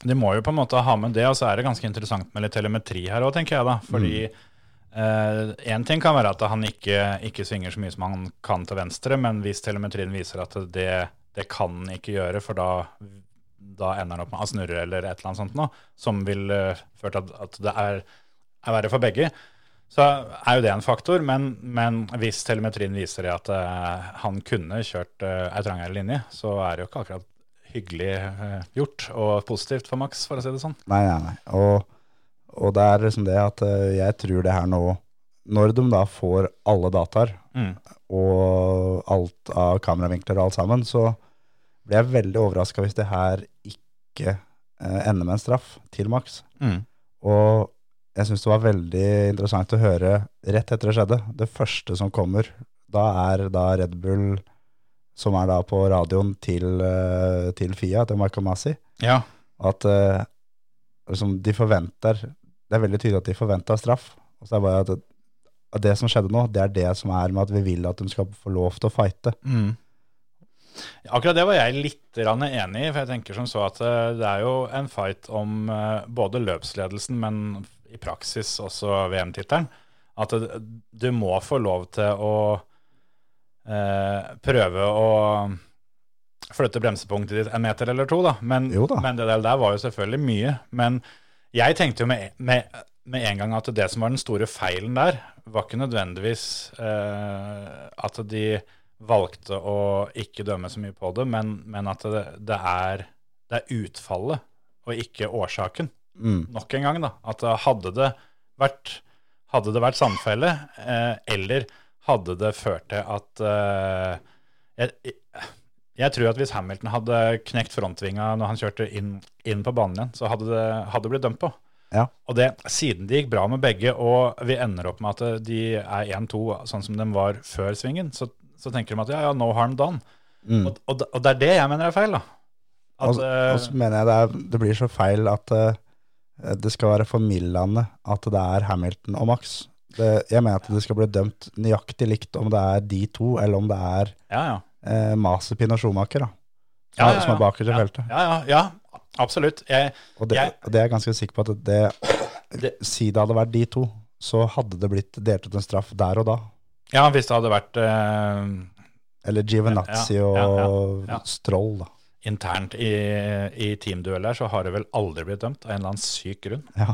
De må jo på en måte ha med det, og så er det ganske interessant med litt telemetri her òg, tenker jeg da. Fordi én ting kan være at han ikke, ikke svinger så mye som han kan til venstre, men hvis telemetrien viser at det, det kan han ikke gjøre, for da, da ender han opp med å snurre eller et eller annet sånt noe, som vil uh, føre til at, at det er, er verre for begge, så er jo det en faktor. Men, men hvis telemetrien viser at uh, han kunne kjørt uh, ei trangere linje, så er det jo ikke akkurat hyggelig eh, gjort og positivt for Max, for å si det sånn. Nei, nei, nei. Og, og det er liksom det at eh, jeg tror det her nå, når de da får alle dataer Mm. og alt av kameravinkler og alt sammen, så blir jeg veldig overraska hvis det her ikke eh, ender med en straff til Max. Mm. Og jeg syns det var veldig interessant å høre rett etter det skjedde. Det første som kommer, da er da Red Bull, som er da på radioen til, eh, til FIA, til Marco Massey, Ja. at eh, liksom, de forventer Det er veldig tydelig at de forventa straff. Og så er det bare at, at det som skjedde nå, det er det som er med at vi vil at de skal få lov til å fighte. Mm. Akkurat det var jeg litt enig i, for jeg tenker som så at eh, det er jo en fight om eh, både løpsledelsen, men i praksis også VM-tittelen. At du må få lov til å eh, prøve å flytte bremsepunktet ditt en meter eller to, da. Men, da. men det der var jo selvfølgelig mye. Men jeg tenkte jo med, med, med en gang at det som var den store feilen der, var ikke nødvendigvis eh, at de valgte å ikke dømme så mye på det, men, men at det, det, er, det er utfallet og ikke årsaken. Mm. Nok en gang, da. At hadde det vært, hadde det vært samfelle, eh, eller hadde det ført til at eh, jeg, jeg tror at hvis Hamilton hadde knekt frontvinga når han kjørte inn, inn på banen igjen, så hadde det, hadde det blitt dømt på. Ja. Og det, siden det gikk bra med begge, og vi ender opp med at de er 1-2 sånn som de var før svingen, så, så tenker de at ja, ja, no harm done. Mm. Og, og, og det er det jeg mener er feil, da. At, Og, eh, og så mener jeg det, er, det blir så feil at uh, det skal være formildende at det er Hamilton og Max. Det, jeg mener at det skal bli dømt nøyaktig likt om det er de to, eller om det er ja, ja. Eh, Mazepin og Schumacher, da. Som, Ja, er- ja, som er bakerst i Ja, feltet. Ja, ja, ja, absolutt. Jeg, Og det, Jeg- det er jeg ganske sikker på at det, det Si det hadde vært de to, så hadde det blitt delt ut en straff der og da. ja, hvis det hadde vært eh, Eller Givenazzi Ja, ja, ja, og ja. Stroll, da. internt i, i teamdueller, så har det vel aldri blitt dømt av en eller annen syk grunn. Ja.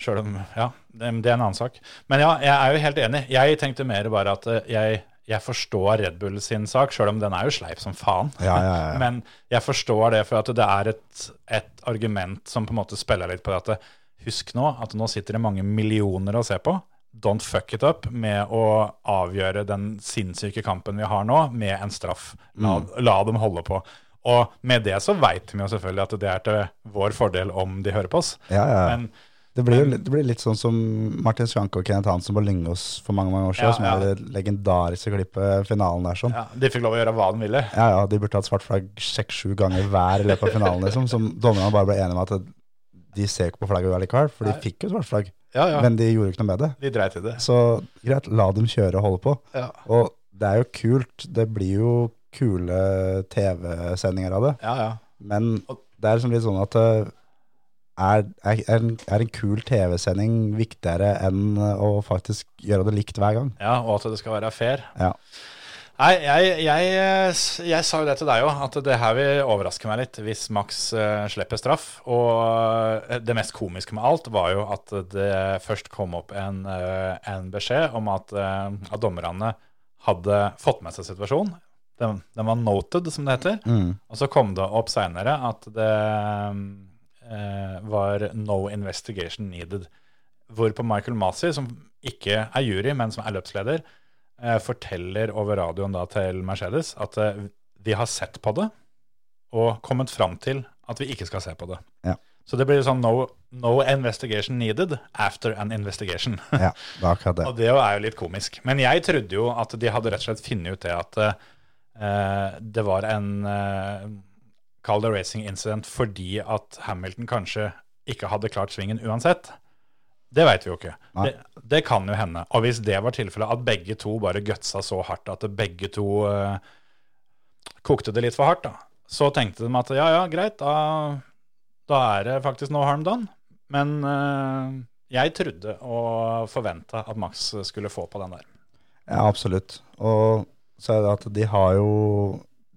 Selv om, ja, det, det er en annen sak. Men ja, jeg er jo helt enig. Jeg tenkte mer bare at eh, jeg, jeg forstår Red Bull sin sak, selv om den er jo sleip som faen. Ja, ja, ja. *laughs* Men jeg forstår det for at det er et, et argument som på en måte spiller litt på det at husk nå at nå sitter det mange millioner å se på. Don't fuck it up med å avgjøre den sinnssyke kampen vi har nå, med en straff. La, la dem holde på. Og med det så veit vi jo selvfølgelig at det er til vår fordel om de hører på oss. ja, ja. Men Det blir jo det blir litt sånn som Martin Svanke og Kenneth Hansen på Lyngås for mange mange år siden, Ja, som ja. det legendariske klippet finalen der sånn. ja, de fikk lov å gjøre hva de ville. Ja, ja, de burde hatt svart flagg seks-sju ganger hver i løpet av finalen, liksom. Som dommerne bare ble enige om at de ser ikke på flagget allikevel, for de fikk jo svart flagg. Ja, ja. Men de gjorde ikke noe med det. de dreit i det. Så greit, la dem kjøre og holde på. Ja. Og det er jo kult. Det blir jo kule TV-sendinger av det. Ja, ja. Men det er liksom litt sånn at eh, er, er, en, er en kul TV-sending viktigere enn å faktisk gjøre det likt hver gang? Ja, og at det skal være fair. Ja. Nei, jeg, jeg, jeg sa jo det til deg òg, at det her vil overraske meg litt hvis Max uh, slipper straff. Og eh, det mest komiske med alt var jo at det først kom opp en, uh, en beskjed om at, uh, at dommerne hadde fått med seg situasjonen. Den, den var noted, som det heter. Mm. Og så kom det opp seinere at det eh, var no investigation needed. Hvorpå Michael Masi, som ikke er jury, men som er løpsleder, eh, forteller over radioen da til Mercedes at de vi har sett på det og kommet fram til at vi ikke skal se på det. Ja. Så det blir sånn no, no investigation needed after an investigation. *laughs* Ja, det er akkurat det. Og det er jo litt komisk. Men jeg trodde jo at de hadde rett og slett funnet ut det at uh, det var en eh, Kall det racing incident fordi at Hamilton kanskje ikke hadde klart svingen uansett. Det veit vi jo ikke. Det, det kan jo hende. Og hvis det var tilfellet, at begge to bare gutsa så hardt at begge to uh, kokte det litt for hardt, da, så tenkte de at ja, ja, greit, da, da er det faktisk no harm done. Men uh, jeg trodde og forventa at Max skulle få på den der. Ja, absolutt. Og så er det at de har jo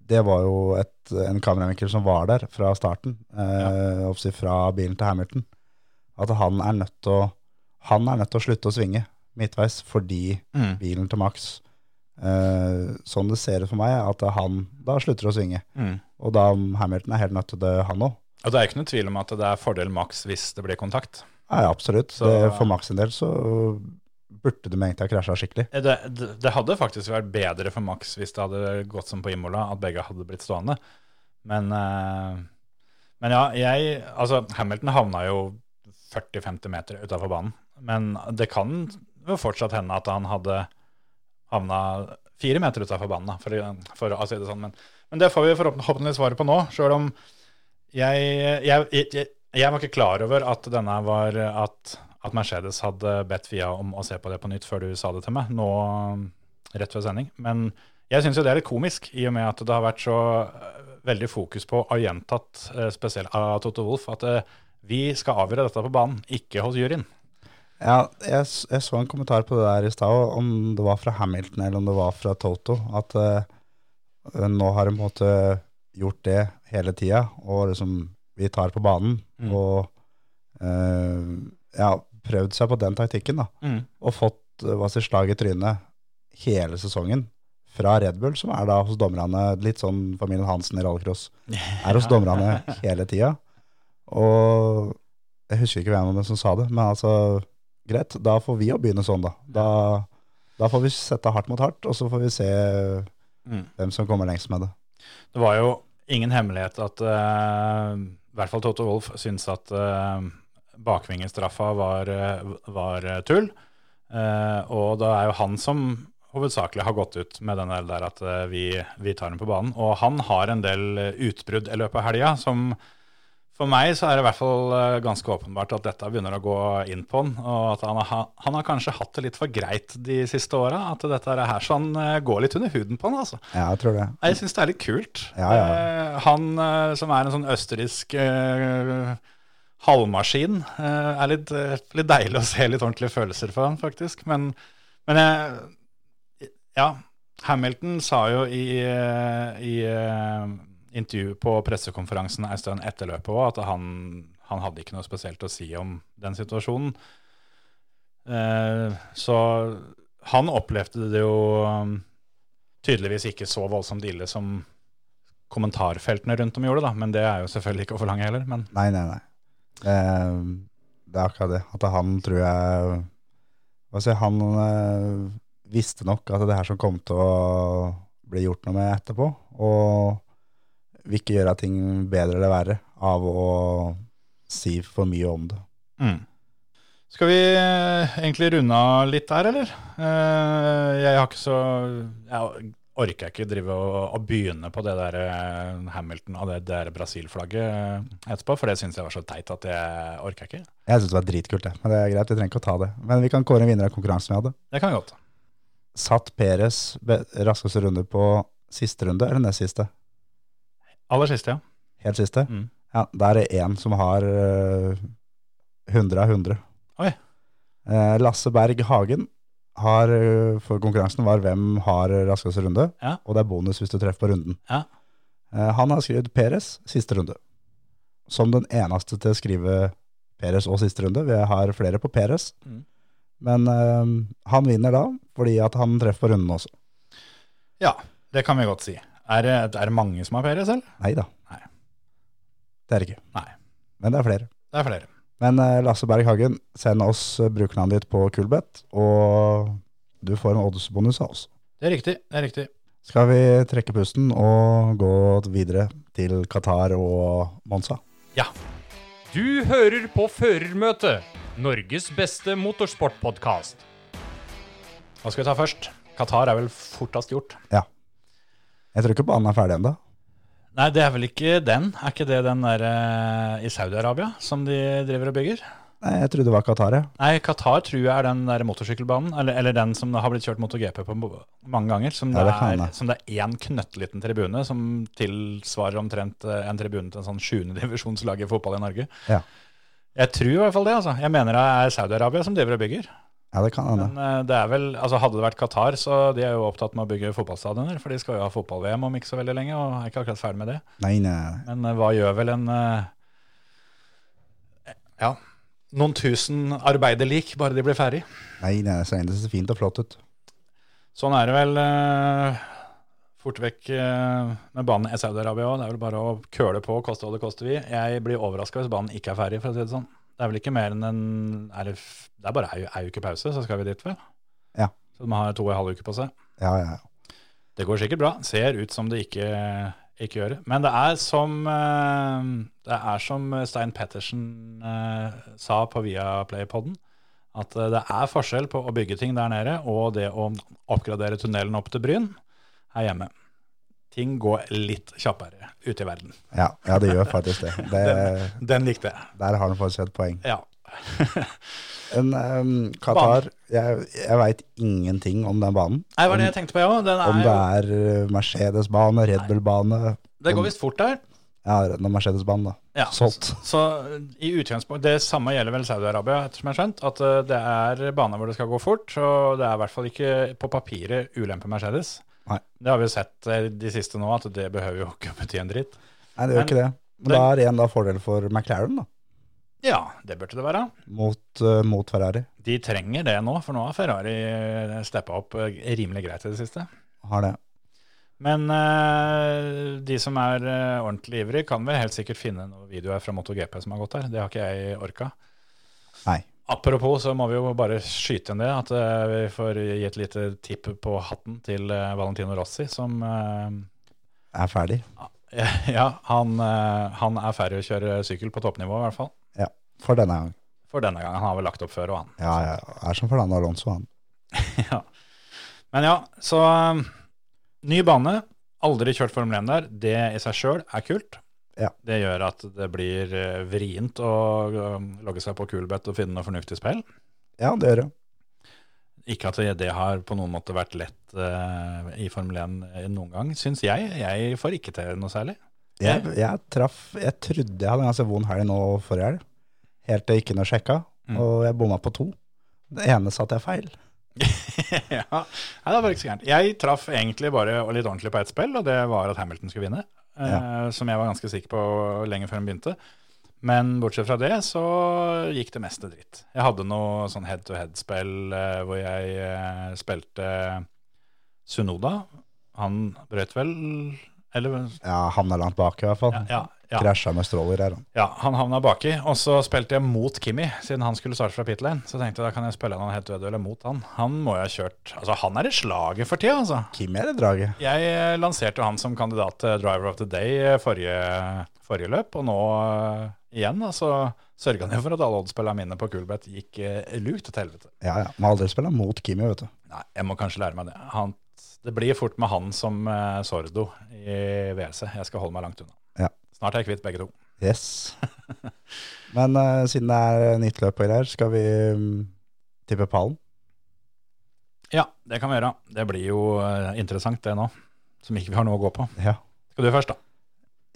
Det var jo et, en kameravinkel som var der fra starten, eh, ja. fra bilen til Hamilton. At han er nødt til å Han er nødt til å slutte å svinge midtveis fordi Mm. bilen til Max eh, Sånn det ser ut for meg, at han da slutter å svinge. Mm. Og da Hamilton er helt nødt til det, han òg. Og det er ikke noen tvil om at det er fordel Max hvis det blir kontakt. Ja, absolutt. Så- det, for Max sin del så burde de egentlig ha krasja skikkelig. Eh, Det, det, det hadde faktisk vært bedre for Max hvis det hadde gått som på Imola, at begge hadde blitt stående. Men, eh, men ja, jeg Altså, Hamilton havna jo 40-50 meter utafor banen. Men det kan jo fortsatt hende at han hadde havna fire meter utafor banen, for, for å si det sånn. Men, men det får vi forhåpentligvis svaret på nå, sjøl om jeg, jeg, jeg, jeg var ikke klar over at denne var at, at Mercedes hadde bedt Fia om å se på det på nytt før du sa det til meg, nå rett før sending. Men jeg syns jo det er litt komisk, i og med at det har vært så eh, veldig fokus på, og gjentatt eh, spesielt av Toto Wolff, at eh, vi skal avgjøre dette på banen, ikke hos juryen. Ja, jeg, jeg så en kommentar på det der i stad, om det var fra Hamilton eller om det var fra Toto, at uh, nå har de på en måte gjort det hele tida, og liksom vi tar på banen, Mm. og uh, ja, prøvd seg på den taktikken da, og fått eh, hva sier, slag i trynet hele sesongen fra Red Bull, som er da hos dommerne, litt sånn familien Hansen i rallycross, er hos dommerne *laughs* hele tida. Og jeg husker ikke hvem av dem som sa det, men altså, greit, da får vi jo begynne sånn da. Da, da får vi sette hardt mot hardt, og så får vi se Mm. hvem som kommer lengst med det. Det var jo ingen hemmelighet at uh, i hvert fall Toto Wolff syntes at uh, bakvingestraffa var, eh, var eh, tull. Eh, og det er jo han som hovedsakelig har gått ut med den der at vi, vi tar den på banen. Og han har en del utbrudd i løpet av helga som for meg så er det i hvert fall ganske åpenbart at dette begynner å gå inn på han, og at han har, han har kanskje hatt det litt for greit de siste åra. At dette her sånn går litt under huden på han, altså. Ja, jeg tror det. Jeg syns det er litt kult. Ja, ja. Han som er en sånn østerriksk halvmaskin, eh, er litt, eh, litt deilig å se litt ordentlige følelser for han, faktisk. Men, men eh, ja, Hamilton sa jo i, eh, i eh, intervju på pressekonferansen en stund etter løpet òg at han, han hadde ikke noe spesielt å si om den situasjonen. Så han opplevde det jo um, tydeligvis ikke så voldsomt ille som kommentarfeltene rundt om gjorde, da. Men det er jo selvfølgelig ikke å forlange heller. Men Nei, nei, nei. Det, det er akkurat det. At han tror jeg si, han eh, visste nok at det her som kom til å bli gjort noe med etterpå, og vil ikke gjøre ting bedre eller verre av å si for mye om det. mm. Skal vi eh, egentlig runde av litt der, eller? Eh, jeg har ikke så Jeg orker jeg ikke drive og, og begynne på det der eh, Hamilton og det der Brasil-flagget eh, etterpå, for det syns jeg var så teit at jeg orker ikke. Jeg syns det var dritkult, det. Men det er greit, vi trenger ikke å ta det. Men vi kan kåre en vinner av konkurransen vi hadde. Det kan godt. satt Peres raskeste runde på siste runde, eller nest siste? Aller siste, ja. Helt siste? Mm. Ja, da er det én som har uh, 100 av 100. Oi. Eh, Lasse Berg Hagen har, eh, for konkurransen var hvem har raskeste runde, Ja. og det er bonus hvis du treffer på runden. Ja. Eh, han har skrevet Peres siste runde. Som den eneste til å skrive Peres og siste runde. Vi har flere på Peres. Mm. Men eh, han vinner da, fordi at han treffer på runden også. Ja, det kan vi godt si. Er det, er det mange som har Peres, eller? Nei da. Nei. Det er det ikke. Nei. Men det er flere. Det er flere. Men eh, Lasse Berg Hagen, send oss eh, brukernavnet ditt på Kulbeth, og du får en oddsbonus av oss. Det er riktig. det er riktig. Skal vi trekke pusten og gå videre til Qatar og Monza? Ja. Du hører på Førermøtet, Norges beste motorsportpodkast. Hva skal vi ta først? Qatar er vel fortest gjort. Ja. Jeg tror ikke banen er ferdig ennå. Nei, det er vel ikke den. Er ikke det den der eh, i Saudi-Arabia som de driver og bygger? Nei, jeg trodde det var Qatar, Ja. Nei, Qatar tror jeg er den der motorsykkelbanen, eller, eller den som har blitt kjørt MotoGP på mange ganger. Som, Ja, det, det kan er, det. som det er én knøttliten tribune, som tilsvarer omtrent eh, en tribune til en sånn sjuende divisjonslag i fotball i Norge. Ja. Jeg tror i hvert fall det, altså. Jeg mener det er Saudi-Arabia som driver og bygger. Ja, det kan hende. Men eh, det er vel, altså hadde det vært Qatar, så de er jo opptatt med å bygge fotballstadioner. For de skal jo ha fotball-VM om ikke så veldig lenge, og er ikke akkurat ferdig med det. Nei, nei, nei. Men eh, hva gjør vel en eh, Ja, noen tusen arbeiderlik, bare de blir ferdig. nei, nei lenge det ser fint og flott ut. Sånn er det vel fort vekk med banen i Saudi-Arabia òg. Det er vel bare å køle på, koste hva det koster vi. Jeg blir overraska hvis banen ikke er ferdig, for å si det sånn. Det er vel ikke mer enn en er det, det er bare ei, ei uke pause, så skal vi dit, vel? Ja. Så de har to og en halv uke på seg. Ja, ja, ja. Det går sikkert bra. Ser ut som det ikke, ikke gjør det. Men det er som, eh, det er som Stein Pettersen eh, sa på Viaplay-podden, at eh, det er forskjell på å bygge ting der nede og det å oppgradere tunnelen opp til Bryn her hjemme. Ting går litt kjappere ute i verden. Ja, ja, det gjør faktisk det. *laughs* det Den likte jeg. der har han faktisk et poeng. Ja. *laughs* en, um, Qatar, jeg, jeg veit ingenting om den banen. Nei, var det jeg tenkte på, ja. Den er Om det er eh, Mercedes-bane, Red Bull-bane Det går visst fort der. Ja, Mercedes-banen, da. Ja. Solgt. Så i utgangspunkt, Det samme gjelder vel Saudi-Arabia, ettersom jeg har skjønt. At eh, det er baner hvor det skal gå fort. Og det er i hvert fall ikke på papiret ulempe Mercedes. Nei. Det har vi jo sett eh, de siste nå, at det behøver jo ikke bety en dritt. Nei, det gjør Men- ikke det. Men da er det igjen da fordel for McLaren, da. Ja, det burde det være. Mot, uh, mot Ferrari. De trenger det nå, for nå har Ferrari steppa opp eh, rimelig greit i det siste. Har det. Men uh, de som er uh, ordentlig ivrig, kan vel helt sikkert finne noen videoer fra MotoGP som har gått der. Det har ikke jeg orka. Nei. Apropos så må vi jo bare skyte inn det, at eh, vi får gi et lite tipp på hatten til eh, Valentino Rossi, som eh, Er ferdig. Ja, *laughs* han, han er ferdig å kjøre sykkel på toppnivå, i hvert fall. Ja. For denne gang. For denne gangen. Han har vel lagt opp før, og han. Ja, ja. Er som Fernando Alonso, han. *laughs* ja. Men ja, så ny bane. Aldri kjørt Formel 1 der. Det i seg sjøl er kult. Ja. Det gjør at det blir eh, vrient å um, logge seg på Coolbet og finne noe fornuftig spill. Ja, det gjør det. Ikke at det, det har på noen måte vært lett uh, i Formel 1 noen gang, syns jeg. Jeg får ikke til noe særlig. Jeg, jeg traff Jeg trodde jeg hadde en ganske vond helg nå forrige helg. Helt til jeg gikk inn og sjekka, Mm. og jeg bomma på to. Det ene satte jeg feil. *laughs* ja, Nei, det var ikke så gærent. Jeg traff egentlig bare litt ordentlig på ett spill, og det var at Hamilton skulle vinne. Eh, Som jeg var ganske sikker på lenge før den begynte. Men bortsett fra det så gikk det meste dritt. Jeg hadde noe sånn head-to-head-spill eh, hvor jeg eh, spilte Sunoda. Han brøt vel Eller Ja, han er langt bak i hvert fall. ja, ja, ja. Krasja med stråler her. han. Ja, han havna baki, og så spilte jeg mot Kimi, siden han skulle starte fra pit lane. Så tenkte jeg da kan jeg spille han helt eller mot han. Han må jo ha kjørt Altså, han er i slaget for tida, altså. Kim er i draget. Jeg lanserte jo han som kandidat til Driver of the Day eh, forrige, forrige løp, og nå uh, igjen, da, så sørga han for at alle oddspillerne mine på Kulbeth gikk eh, lukt til helvete. Ja, ja. Må aldri spille mot Kimi, vet du. Nei, jeg må kanskje lære meg det. Han, det blir fort med han som eh, Sordo i WC. Jeg skal holde meg langt unna. Ja. Snart er jeg kvitt begge to. Yes. *laughs* Men uh, siden det er nytt løp og greier, skal vi mm, tippe pallen? Ja, det kan vi gjøre. Det blir jo eh, interessant det nå, som ikke vi har noe å gå på. Ja. Skal du først, da?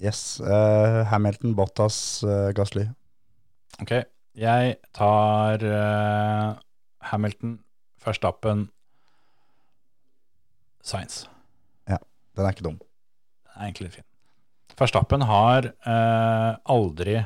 Yes. Uh, Hamilton, Bottas, uh, Gasly. Ok, jeg tar eh, Hamilton, Verstappen, Science. Den er ikke dum. Den er egentlig litt fin. Verstappen har eh, aldri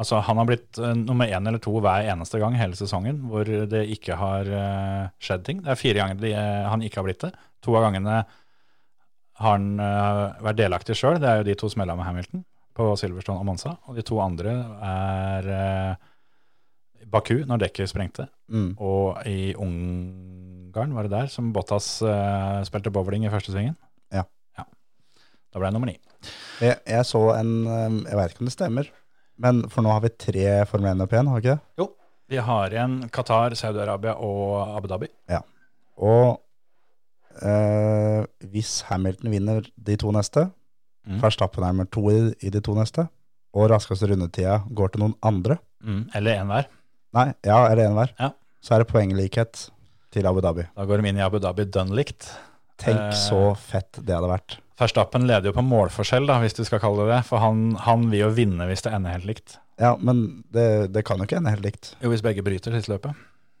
Altså, han har blitt eh, nummer én eller to hver eneste gang hele sesongen hvor det ikke har eh, skjedd ting. Det er fire ganger de, eh, han ikke har blitt det. To av gangene har han eh, vært delaktig sjøl. Det er jo de to smella med Hamilton på Silverstone og Monza. Og de to andre er eh, Baku, når dekket sprengte, Mm. og i Ungarn, var det der, som Bottas spilte bowling i første svingen? Ja. Da ble jeg nummer ni. Jeg, jeg så en um, Jeg vet ikke om det stemmer, men for nå har vi tre Formel 1 opp igjen, har vi ikke det? Jo, vi har igjen Qatar, Saudi-Arabia og Abu Dhabi. Ja. Og eh, hvis Hamilton vinner de to neste, Mm. Verstappen er nummer to i, i de to neste, og raskeste rundetida går til noen andre Mm, eller én hver. Nei, ja, eller en hver? Ja. Så er det poenglikhet til Abu Dhabi. Da går de inn i Abu Dhabi dønn likt. Tenk Eh. så fett det hadde vært. Verstappen leder jo på målforskjell, da, hvis du skal kalle det det. For han, han vil jo vinne hvis det ender helt likt. Ja, men det, det kan jo ikke ende helt likt. Jo, hvis begge bryter siste løpet.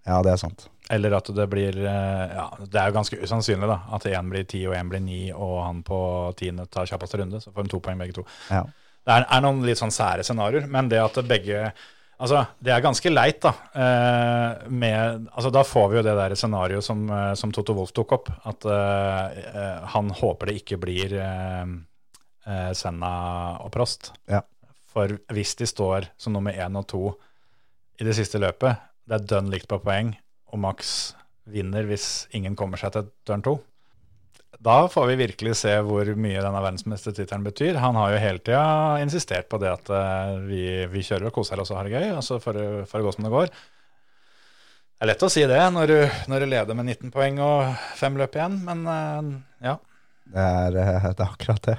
Ja, det er sant. Eller at det blir eh, Ja, det er jo ganske usannsynlig, da. At én blir ti og én blir ni, og han på tiende tar kjappeste runde. Så får de to poeng begge to. Ja. Det er, er noen litt sånn sære scenarioer, men det at begge Altså, det er ganske leit, da. Eh, med, altså, da får vi jo det der scenarioet som, eh, som Toto Wolff tok opp. At eh, eh, han håper det ikke blir eh, eh, Senna og Prost. Ja. For hvis de står som nummer én og to i det siste løpet, det er dønn likt på poeng, og Max vinner hvis ingen kommer seg til turn to, da får vi virkelig se hvor mye denne verdensmestertittelen betyr. Han har jo hele tida insistert på det at eh, vi, vi kjører og koser oss og har det gøy, altså for, å- for å gå som det går. Det er lett å si det når du, når du leder med 19 poeng og fem løp igjen, men eh, ja. Det er, eh, det er akkurat det.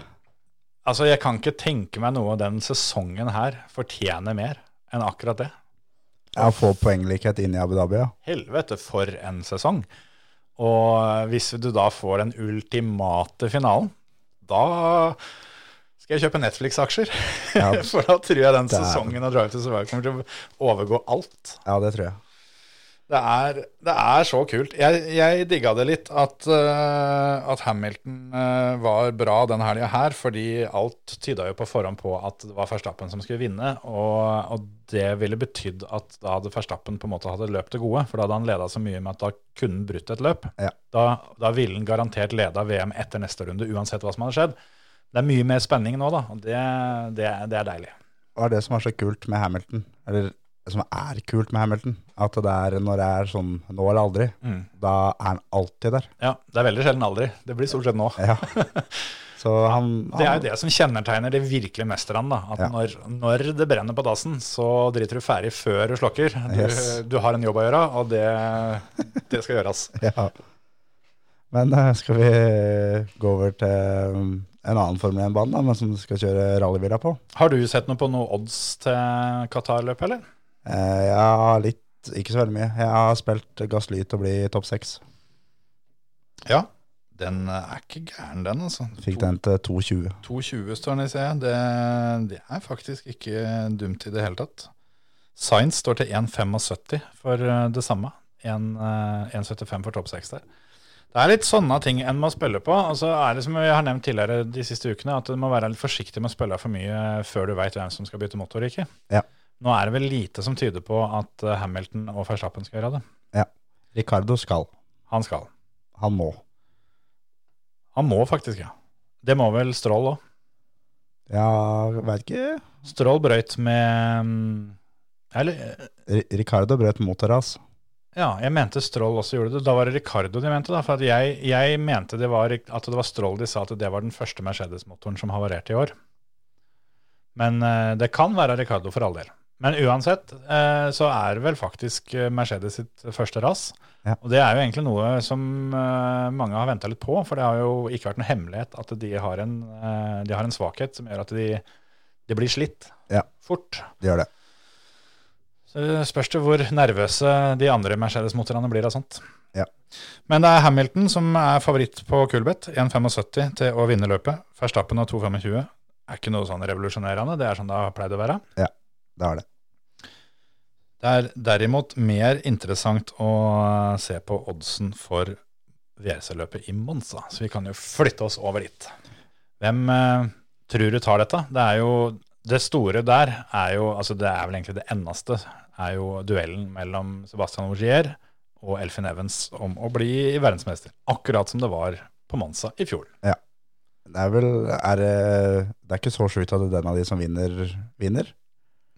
Altså, jeg kan ikke tenke meg noe den sesongen her fortjener mer enn akkurat det. Ja, få poenglikhet inn i Abu Dhabi, ja. Helvete, for en sesong. Og hvis du da får den ultimate finalen, da skal jeg kjøpe Netflix-aksjer. Ja. *laughs* For da tror jeg den sesongen av Drive to Survive kommer til å overgå alt. Ja, det tror jeg. Det er, det er så kult. Jeg, jeg digga det litt at, uh, at Hamilton uh, var bra denne helga her, fordi alt tyda jo på forhånd på at det var Verstappen som skulle vinne. Og, og det ville betydd at da hadde Verstappen på en måte hatt et løp til gode. For da hadde han leda så mye med at da kunne han brutt et løp. Ja. Da, da ville han garantert leda VM etter neste runde, uansett hva som hadde skjedd. Det er mye mer spenning nå, da. Og det, det, det er deilig. Hva er det som er så kult med Hamilton? Eller som er kult med Hamilton? At det er når det er sånn nå eller aldri, Mm. da er han alltid der. Ja, det er veldig sjelden aldri. Det blir stort sett nå. Ja. *laughs* Så han, Det er jo det som kjennetegner de virkelige mesterne. da, At Ja. når, når det brenner på dassen, så driter du ferdig før du slokker. Du, Yes. du har en jobb å gjøre, og det, det skal gjøres. *laughs* Ja. Men eh, skal vi gå over til um, en annen Formel 1-bane, men som du skal kjøre rallybiler på? Har du sett noe på noe odds til Qatar-løpet, eller? Eh, ja, litt. Ikke så veldig mye. Jeg har spilt Gassly til å bli topp seks. Ja. Den er ikke gæren, den, altså. Fikk den til 2,20. 2,20 står den i, C. Det, det er faktisk ikke dumt i det hele tatt. Science står til 1,75 for eh, det samme. 1, eh, 1,75 for topp 6 der. Det er litt sånne ting en må spille på. Og så er det som vi har nevnt tidligere de siste ukene, at du må være litt forsiktig med å spille for mye før du veit hvem som skal bytte motor ikke. Ja. Nå er det vel lite som tyder på at eh, Hamilton og Verstappen skal gjøre det. Ja. Ricardo skal. Han skal. Han må. Han må faktisk, ja. Det må vel Strål òg. Ja, veit ikke. Strål brøyt med mm, Eller Ricardo brøt motorras. Ja, jeg mente Strål også gjorde det. Da var det Ricardo de mente. da, for jeg, jeg mente det var, at det var Strål de sa at det var den første Mercedes-motoren som havarerte i år. Men eh, det kan være Ricardo for all del. Men uansett eh, så er det vel faktisk eh, Mercedes sitt første ras. Ja. Og det er jo egentlig noe som eh, mange har venta litt på, for det har jo ikke vært noen hemmelighet at de har en, de har en svakhet som gjør at de, de blir slitt Ja. fort. De gjør det. Så spørs det hvor nervøse de andre Mercedes-motorene blir av sånt. Ja. Men det er Hamilton som er favoritt på Kulbeth. 1,75 til å vinne løpet. Verstappen av 2,25. Er ikke noe sånn revolusjonerende. Det er sånn det har pleid å være. Ja, Det er det. Det er derimot mer interessant å se på oddsen for VRC-løpet i Monza, så vi kan jo flytte oss over dit. Hvem eh, tror du tar dette? Det er jo det store der er jo altså Det er vel egentlig det eneste, er jo duellen mellom Sebastian Ogier og Elfin Evans om å bli verdensmester. Akkurat som det var på Monza i fjor. Ja. Det er vel er det, det er ikke så sjukt at den av de som vinner, vinner.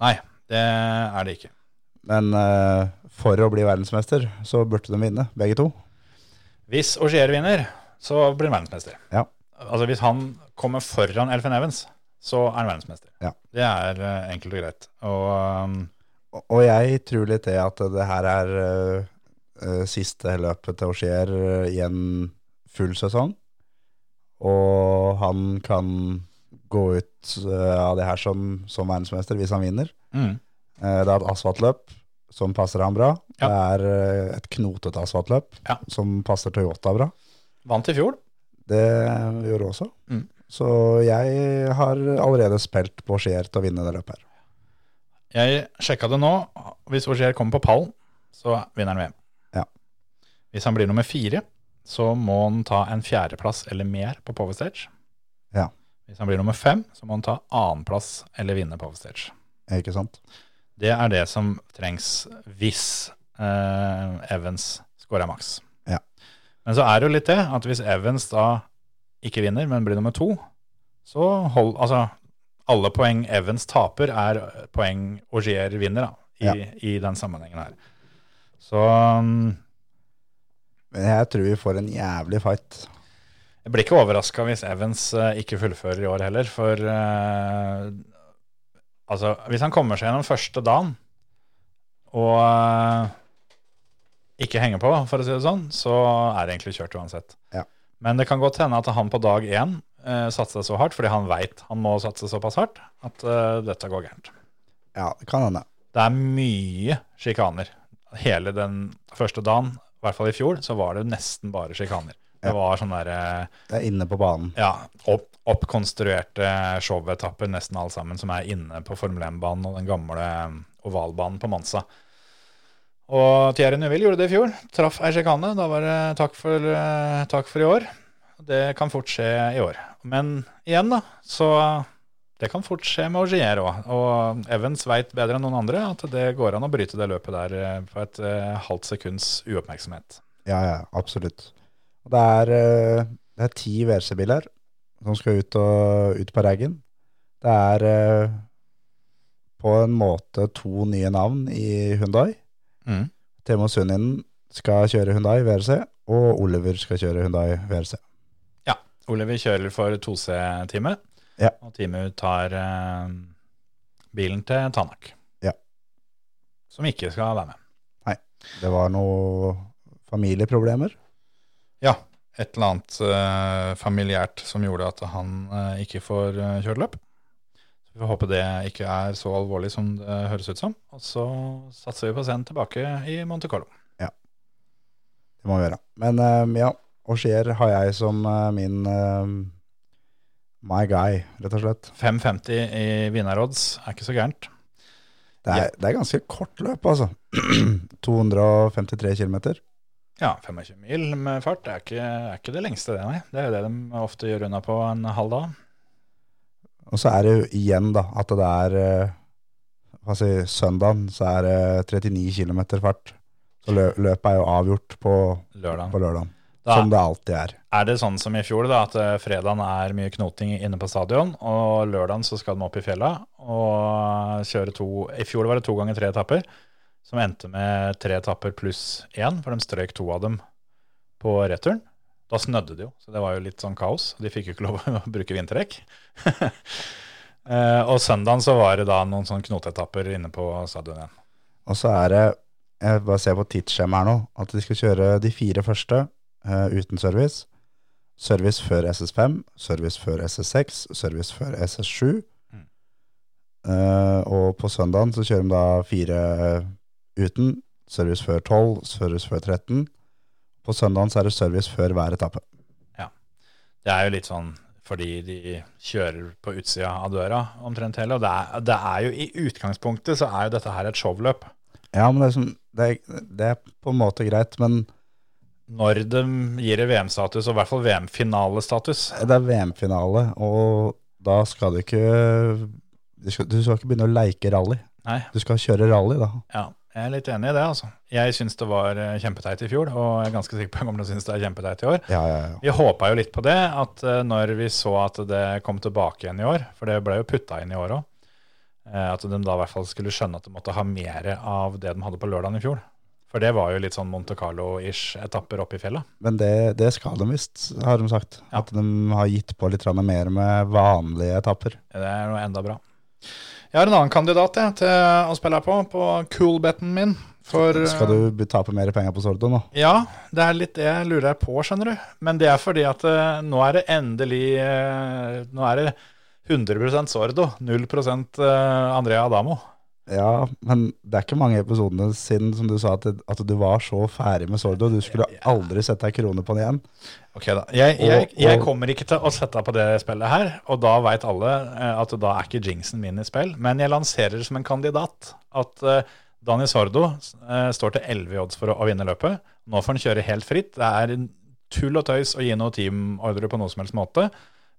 Nei, det er det ikke. Men uh, for å bli verdensmester, så burde de vinne, begge to. Hvis Ogier vinner, så blir han verdensmester. Ja. Altså Hvis han kommer foran Elfin Evans, så er han verdensmester. Ja. Det er uh, enkelt og greit. Og um, Og- Og jeg tror litt det at det her er eh, siste løpet til eh, i en full sesong. Og han kan gå ut av det her som, som verdensmester hvis han vinner. mm, Det er et asfaltløp som passer ham bra. Ja. Det er eh, et knotete asfaltløp Ja. som passer Toyota bra. vant i fjor. Det gjorde også. Mm. Så jeg har allerede spilt på Skier til å vinne det løpet her. Jeg sjekka det nå. Hvis Ogier kommer på pallen, så vinner han VM. Ja. Hvis han blir nummer fire, så må han ta en fjerdeplass eller mer på Power Stage. Ja. Hvis han blir nummer fem, så må han ta annenplass eller vinne Power Stage. Ikke sant? Det er det som trengs hvis eh, Evans scorer maks. Ja. Men så er det jo litt det at hvis Evans da ikke vinner, men blir nummer to, så hold Altså, alle poeng Evans taper, er poeng Augier vinner, da, i, Ja. i den sammenhengen her. Så um, Men jeg tror vi får en jævlig fight. jeg blir ikke overraska hvis Evans eh, ikke fullfører i år heller, for eh, Altså, hvis han kommer seg gjennom første dagen og uh, ikke henger på, for å si det sånn, så er det egentlig kjørt uansett. Ja. Men det kan godt hende at han på dag én uh, satser så hardt, fordi han veit han må satse såpass hardt, at uh, dette går gærent. Ja, det kan hende. Det er mye sjikaner. Hele den første dagen, i hvert fall i fjor, så var det nesten bare sjikaner. Det var sånn derre Det er inne på banen. ja, opp, oppkonstruerte showetapper, nesten alle sammen, som er inne på Formel 1-banen og den gamle ovalbanen på Mansa. Og Thierry Neuville gjorde det i fjor. Traff ei sjekane. Da var det takk for, eh, takk for i år. Det kan fort skje i år. Men igjen, da, så det kan fort skje med Augier òg. Og Evans veit bedre enn noen andre at det går an å bryte det løpet der eh, på et eh, halvt sekunds uoppmerksomhet. Ja, ja, absolutt. Det er, eh, det er ti WC-biler som skal ut, og, ut på reggen. Det er eh, på en måte to nye navn i Hyundai. Mm. Temo Sunninen skal kjøre Hyundai WRC, og Oliver skal kjøre Hyundai WRC. Oliver kjører for 2C-teamet, Ja. og teamet tar eh, bilen til Tanak. Ja. Som ikke skal være med. Nei. Det var noe familieproblemer. Ja, et eller annet eh, familiært som gjorde at han eh, ikke får uh, kjørt løp. Vi får håpe det ikke er så alvorlig som det høres ut som. Og så satser vi på å se ham tilbake i Monte Carlo. Ja, Det må vi gjøre. Men eh, ja, Auxier har jeg som eh, min eh, my guy, rett og slett. 5,50 i vinnerodds er ikke så gærent. Det er, det er ganske kort løp, altså. *clears throat* 253 km. Ja, 25 mil med fart er ikke, er ikke det lengste, det, nei. Det er jo det de ofte gjør unna på en halv dag. Og så er det jo igjen da, at det er eh, hva si, søndagen, så er det 39 km fart. Så lø løpet er jo avgjort på, lørdagen. på lørdagen, Da som det alltid er. er det sånn som i fjor, da, at eh, fredagen er mye knoting inne på stadion, og lørdagen så skal de opp i fjella og kjøre to I fjor var det to ganger tre etapper, som endte med tre etapper pluss én, for de strøk to av dem på returen. Da snødde det jo, så det var jo litt sånn kaos. De fikk jo ikke *laughs* lov å bruke vinterdekk. *laughs* Eh, og søndagen så var det da noen sånne knoteetapper inne på stadion igjen. Og så er det, jeg bare ser på tidsskjemaet her nå, at de skal kjøre de fire første eh, uten service. Service før SS5, service før SS6, service før SS7. Mm. Eh, og på søndagen så kjører de da fire uten, service før 12, service før 13, på søndagen så er det service før hver etappe. Ja. Det er jo litt sånn fordi de kjører på utsida av døra omtrent hele. Og det er, det er jo i utgangspunktet så er jo dette her et showløp. Ja, men det er, som, det er, det er på en måte greit, men Når de gir det VM-status, og i hvert fall VM-finalestatus. det er VM-finale, og da skal du ikke du skal, du skal ikke begynne å leike rally. Nei, Du skal kjøre rally, da. ja, jeg er litt enig i det, altså. Jeg syns det var eh, kjempeteit i fjor, og jeg er ganske sikker på at jeg kommer til å synes det er kjempeteit i år. Ja, ja, ja. Vi håpa jo litt på det, at eh, når vi så at det kom tilbake igjen i år, for det ble jo putta inn i år òg, at de da i hvert fall skulle skjønne at de måtte ha mer av det de hadde på lørdagen i fjor. For det var jo litt sånn Monte Carlo-ish etapper oppe i fjellet. Men det, det skal de visst, har de sagt. At de har gitt på litt mer med vanlige etapper. Det er noe enda bra. Jeg har en annen kandidat jeg, til å spille på, på cool-betten min. For Skal du be- tape mer penger på Sordo nå? Ja, det er litt det jeg lurer på, skjønner du. Men det er fordi at eh, nå er det endelig eh, Nå er det 100% Sordo, 0 uh, Andrea Adamo. Ja, men det er ikke mange episodene siden som du sa at, at du var så ferdig med Sordo. Du skulle aldri sette ei krone på den igjen. Ok da, jeg, jeg, jeg kommer ikke til å sette på det spillet her, og da veit alle eh, at da er ikke jinxen min i spill. Men jeg lanserer det som en kandidat at eh, Dani Sordo eh, står til 11 i odds for å, å vinne løpet. Nå får han kjøre helt fritt. Det er tull og tøys å gi noe teamordre på noe som helst måte.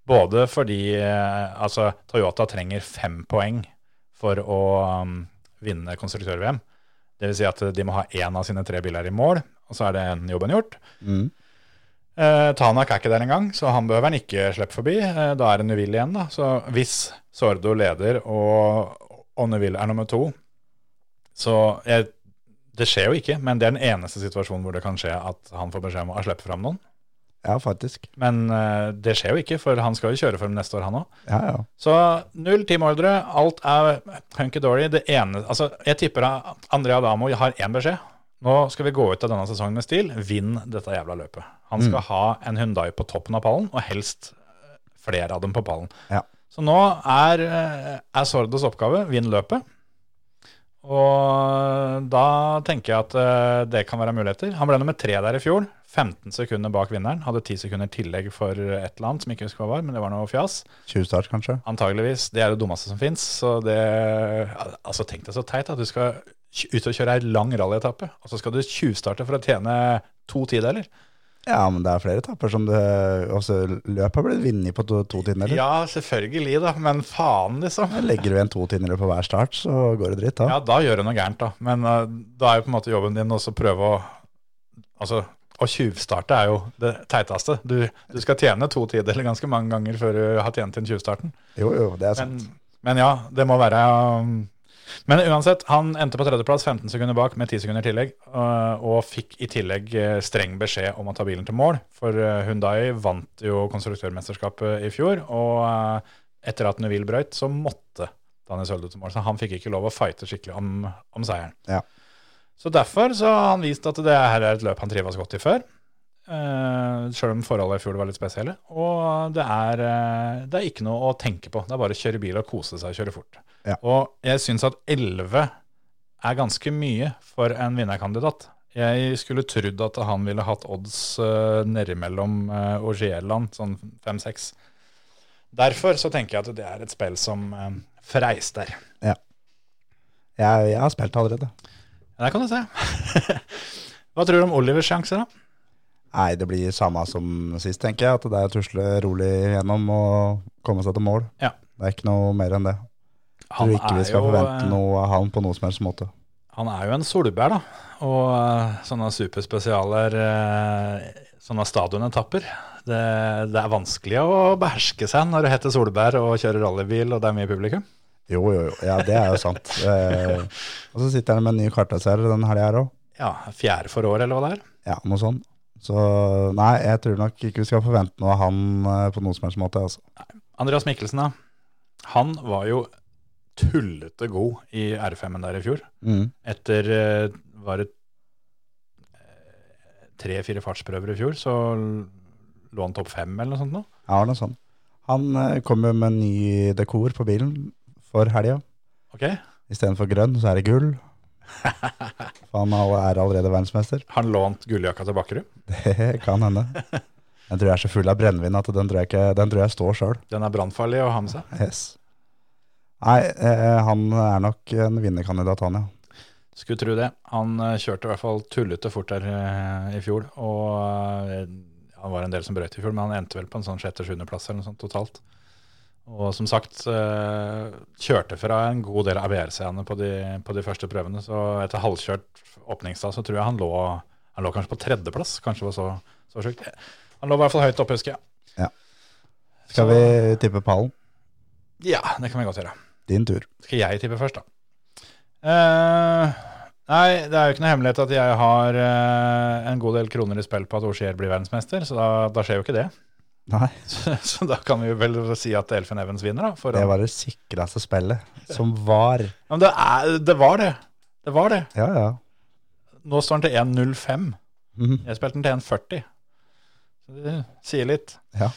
Både fordi altså, Toyota trenger fem poeng for å um, vinne konstruktør-VM. Det vil si at de må ha én av sine tre biler i mål, og så er den jobben gjort. Mm. Eh, Tanak er ikke der engang, så han behøver han ikke slippe forbi. Eh, da er det Neville igjen, da. Så hvis Sordo leder og, og Neville er nummer to Så jeg, det skjer jo ikke, men det er den eneste situasjonen hvor det kan skje at han får beskjed om å slippe fram noen. Ja, faktisk. Men uh, det skjer jo ikke, for han skal jo kjøre for dem neste år, han òg. Ja, ja. Så null teamordre, alt er hunky-dory. Det ene Altså, jeg tipper at Andrea Adamo har én beskjed. Nå skal vi gå ut av denne sesongen med stil. Vinn dette jævla løpet. Han skal ha en Hundai på toppen av pallen, og helst eh, flere av dem på pallen. Ja. Så nå er, eh, er Sordos oppgave vinn løpet. Og da tenker jeg at eh, det kan være muligheter. Han ble nummer tre der i fjor. 15 sekunder bak vinneren. Hadde 10 sekunder tillegg for et eller annet som ikke husker hva var, men det var noe fjas. Tjuvstart, kanskje? Antageligvis. Det er det dummeste som fins. Så det Altså, tenk deg så teit at du skal ut og kjøre ei lang rallyetappe, og så skal du tjuvstarte for å tjene to tideler. Ja, men det er flere etapper som det altså, Løpet blitt vunnet på to, to tiendeler. Ja, selvfølgelig, da, men faen, liksom. Legger du igjen to tiendeler på hver start, så går det dritt da. Ja, da gjør du noe gærent, da. Men uh, da er jo på en måte jobben din også å prøve å Altså, å tjuvstarte er jo det teiteste. Du, du skal tjene to tideler ganske mange ganger før du har tjent inn tjuvstarten. Jo, jo, det er Men, sant. men ja, det må være um, Men uansett, han endte på tredjeplass, 15 sekunder bak med 10 sekunder tillegg, uh, og fikk i tillegg uh, streng beskjed om å ta bilen til mål. For Hundai vant jo konstruktørmesterskapet i fjor, og etter at Nuvil brøyt, så måtte Daniel Sølde til mål. Så han fikk ikke lov å fighte skikkelig om, om seieren. Ja. Så derfor så har han vist at det her er et løp han trives godt i før. Uh, Sjøl om forholdene i fjor var litt spesielle. Og det er, uh, det er ikke noe å tenke på. Det er bare å kjøre bil og kose seg og kjøre fort. Ja. Og jeg syns at 11 er ganske mye for en vinnerkandidat. Jeg skulle trodd at han ville hatt odds uh, nedimellom uh, Orgieland, sånn 5-6. Derfor så tenker jeg at det er et spill som uh, freister. Jeg, jeg har spilt allerede. Der kan du se. *laughs* Hva tror du om Olivers sjanser, da? Nei, det blir samme som sist, tenker jeg. At det er å tusle rolig gjennom og komme seg til mål. Ja. Det er ikke noe mer enn det. Han tror ikke vi skal forvente noe av han på noe som helst måte. Han er jo en solbær, da. Og eh, sånne superspesialer, eh, sånne stadionetapper, det, det er vanskelig å beherske seg når det heter solbær og kjører rallybil og det er mye publikum. Jo, jo, jo. Ja, det er jo sant. *laughs* Eh, og så sitter han med en ny kartleser den helga her òg. Ja, fjerde for år, eller hva det er. Ja, noe sånt. Så nei, jeg tror nok ikke vi skal forvente noe av han eh, på noen som helst måte. Altså. Andreas Mikkelsen, da. Han var jo tullete god i R5-en der i fjor. Mm. Etter eh, var det eh, tre-fire fartsprøver i fjor, så lå han topp fem eller noe sånt noe. Ja, noe sånt. Han kom jo med ny dekor på bilen for helga. Okay. Istedenfor grønn, så er det gull. *laughs* Han er allerede verdensmester. Han lånt gulljakka til Bakkerud? Det kan hende. Den tror jeg er så full av brennevin at den tror jeg, ikke, den tror jeg står sjøl. Den er brannfarlig å ha med seg. Yes. Nei, eh, han er nok en vinnerkandidat, han, ja. Skulle tro det. Han eh, kjørte i hvert fall tullete fort der eh, i fjor. Og eh, han var en del som brøyt i fjor, men han endte vel på en sånn sjette-sjuendeplass eller noe sånt totalt. Og som sagt, eh, kjørte fra en god del ABR-seerne på, de- på de første prøvene. Så etter halvkjørt åpningsdag så tror jeg han lå, han lå kanskje på tredjeplass. Kanskje var så, så sjukt. Han lå i hvert fall høyt oppe, husker jeg. Skal vi tippe pallen? Ja, det kan vi godt gjøre. Din tur. Skal jeg tippe først, da? Eh, nei, det er jo ikke noe hemmelighet at jeg har eh, en god del kroner i spill på at Oshier blir verdensmester, så da, da skjer jo ikke det. Nei, *laughs* Så, så da kan vi vel si at Elfen Evans vinner, da. Det var det sikreste spillet som var. Ja, men det, er, det var det. Det var det. Ja, ja. Nå står den til 1,05. Mhm. Jeg spilte den til 1,40. Så det sier litt. Ja.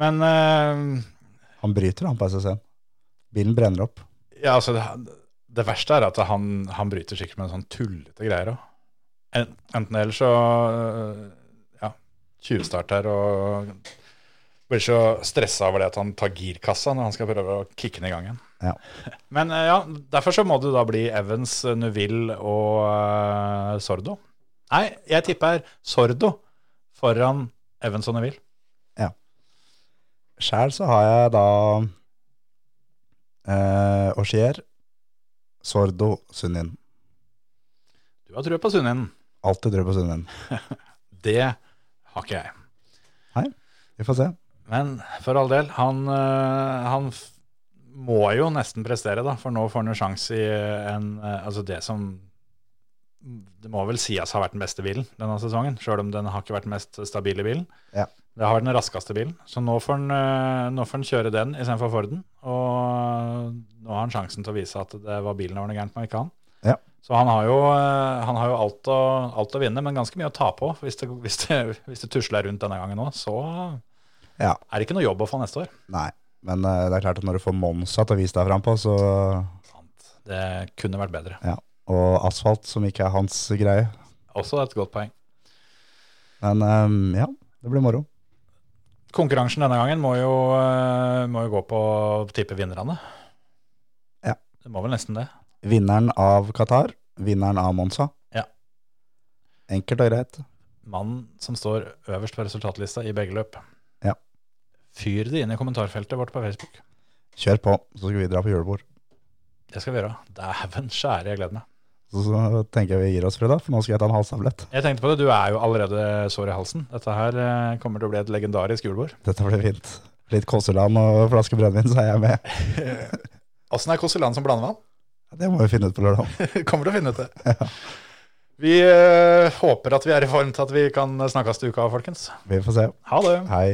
Men uh, Han bryter han på SSN. Bilen brenner opp. Ja, altså det, det verste er at han, han bryter sikkert med en sånn tullete greier òg. Enten eller så uh, ja, tjuvstarter og blir så stressa over det at han tar girkassa når han skal prøve å kicke den i gang igjen. Ja. *laughs* Men øh, ja, derfor så må det da bli Evans, Nuville og uh, Sordo. Nei, jeg tipper Sordo foran Evans og Nuville. Sjæl så har jeg da eh, Oshier, Sordo, Sunnin. Du har trua på Sunnin? Alltid trua på Sunnin. *laughs* Det har ikke jeg. Nei, Vi får se. Men for all del, han, øh, han må jo nesten prestere, da. For nå får han jo sjanse i en øh, Altså det som Det må vel sies har vært den beste bilen denne sesongen. Sjøl om den har ikke vært den mest stabile bilen. Ja. Det har vært den raskeste bilen. Så nå får han, nå får han kjøre den istedenfor Forden. Og nå har han sjansen til å vise at det var bilen det var noe gærent med, ikke han. Ja. Så han har jo, han har jo alt, å, alt å vinne, men ganske mye å ta på. Hvis det, hvis det, hvis det tusler rundt denne gangen òg, så Ja. er det ikke noe jobb å få neste år. Nei. Men uh, det er klart at når du får Monsa til å vise deg frampå, så Sant. Det kunne vært bedre. Ja. Og asfalt, som ikke er hans greie. Også et godt poeng. Men um, ja, det blir moro. Konkurransen denne gangen må jo, eh, må jo gå på å tippe vinnerne. Ja. Det må vel nesten det. Vinneren av Qatar, vinneren av Monza. Ja. Enkelt og greit. Mannen som står øverst på resultatlista i begge løp. Ja. Fyr det inn i kommentarfeltet vårt på Facebook. Kjør på, så skal vi dra på julebord. Det skal vi gjøre. Dæven skjære, jeg gleder meg. Så, så tenker jeg vi gir oss dag, for nå skal jeg ta en halstablett. Jeg tenkte på det, du er jo allerede sår i halsen. Dette her eh, kommer til å bli et legendarisk julebord. Dette blir fint. Litt Kosseland og flaske brennevin, så er jeg med. *laughs* Åssen er Kåseland som blandevann? Det må vi finne ut på lørdag. *laughs* Kommer til å finne ut det. *laughs* Vi eh, håper at vi er i form til at vi kan snakkes til uka, folkens. Vi får se. Ha det. Hei.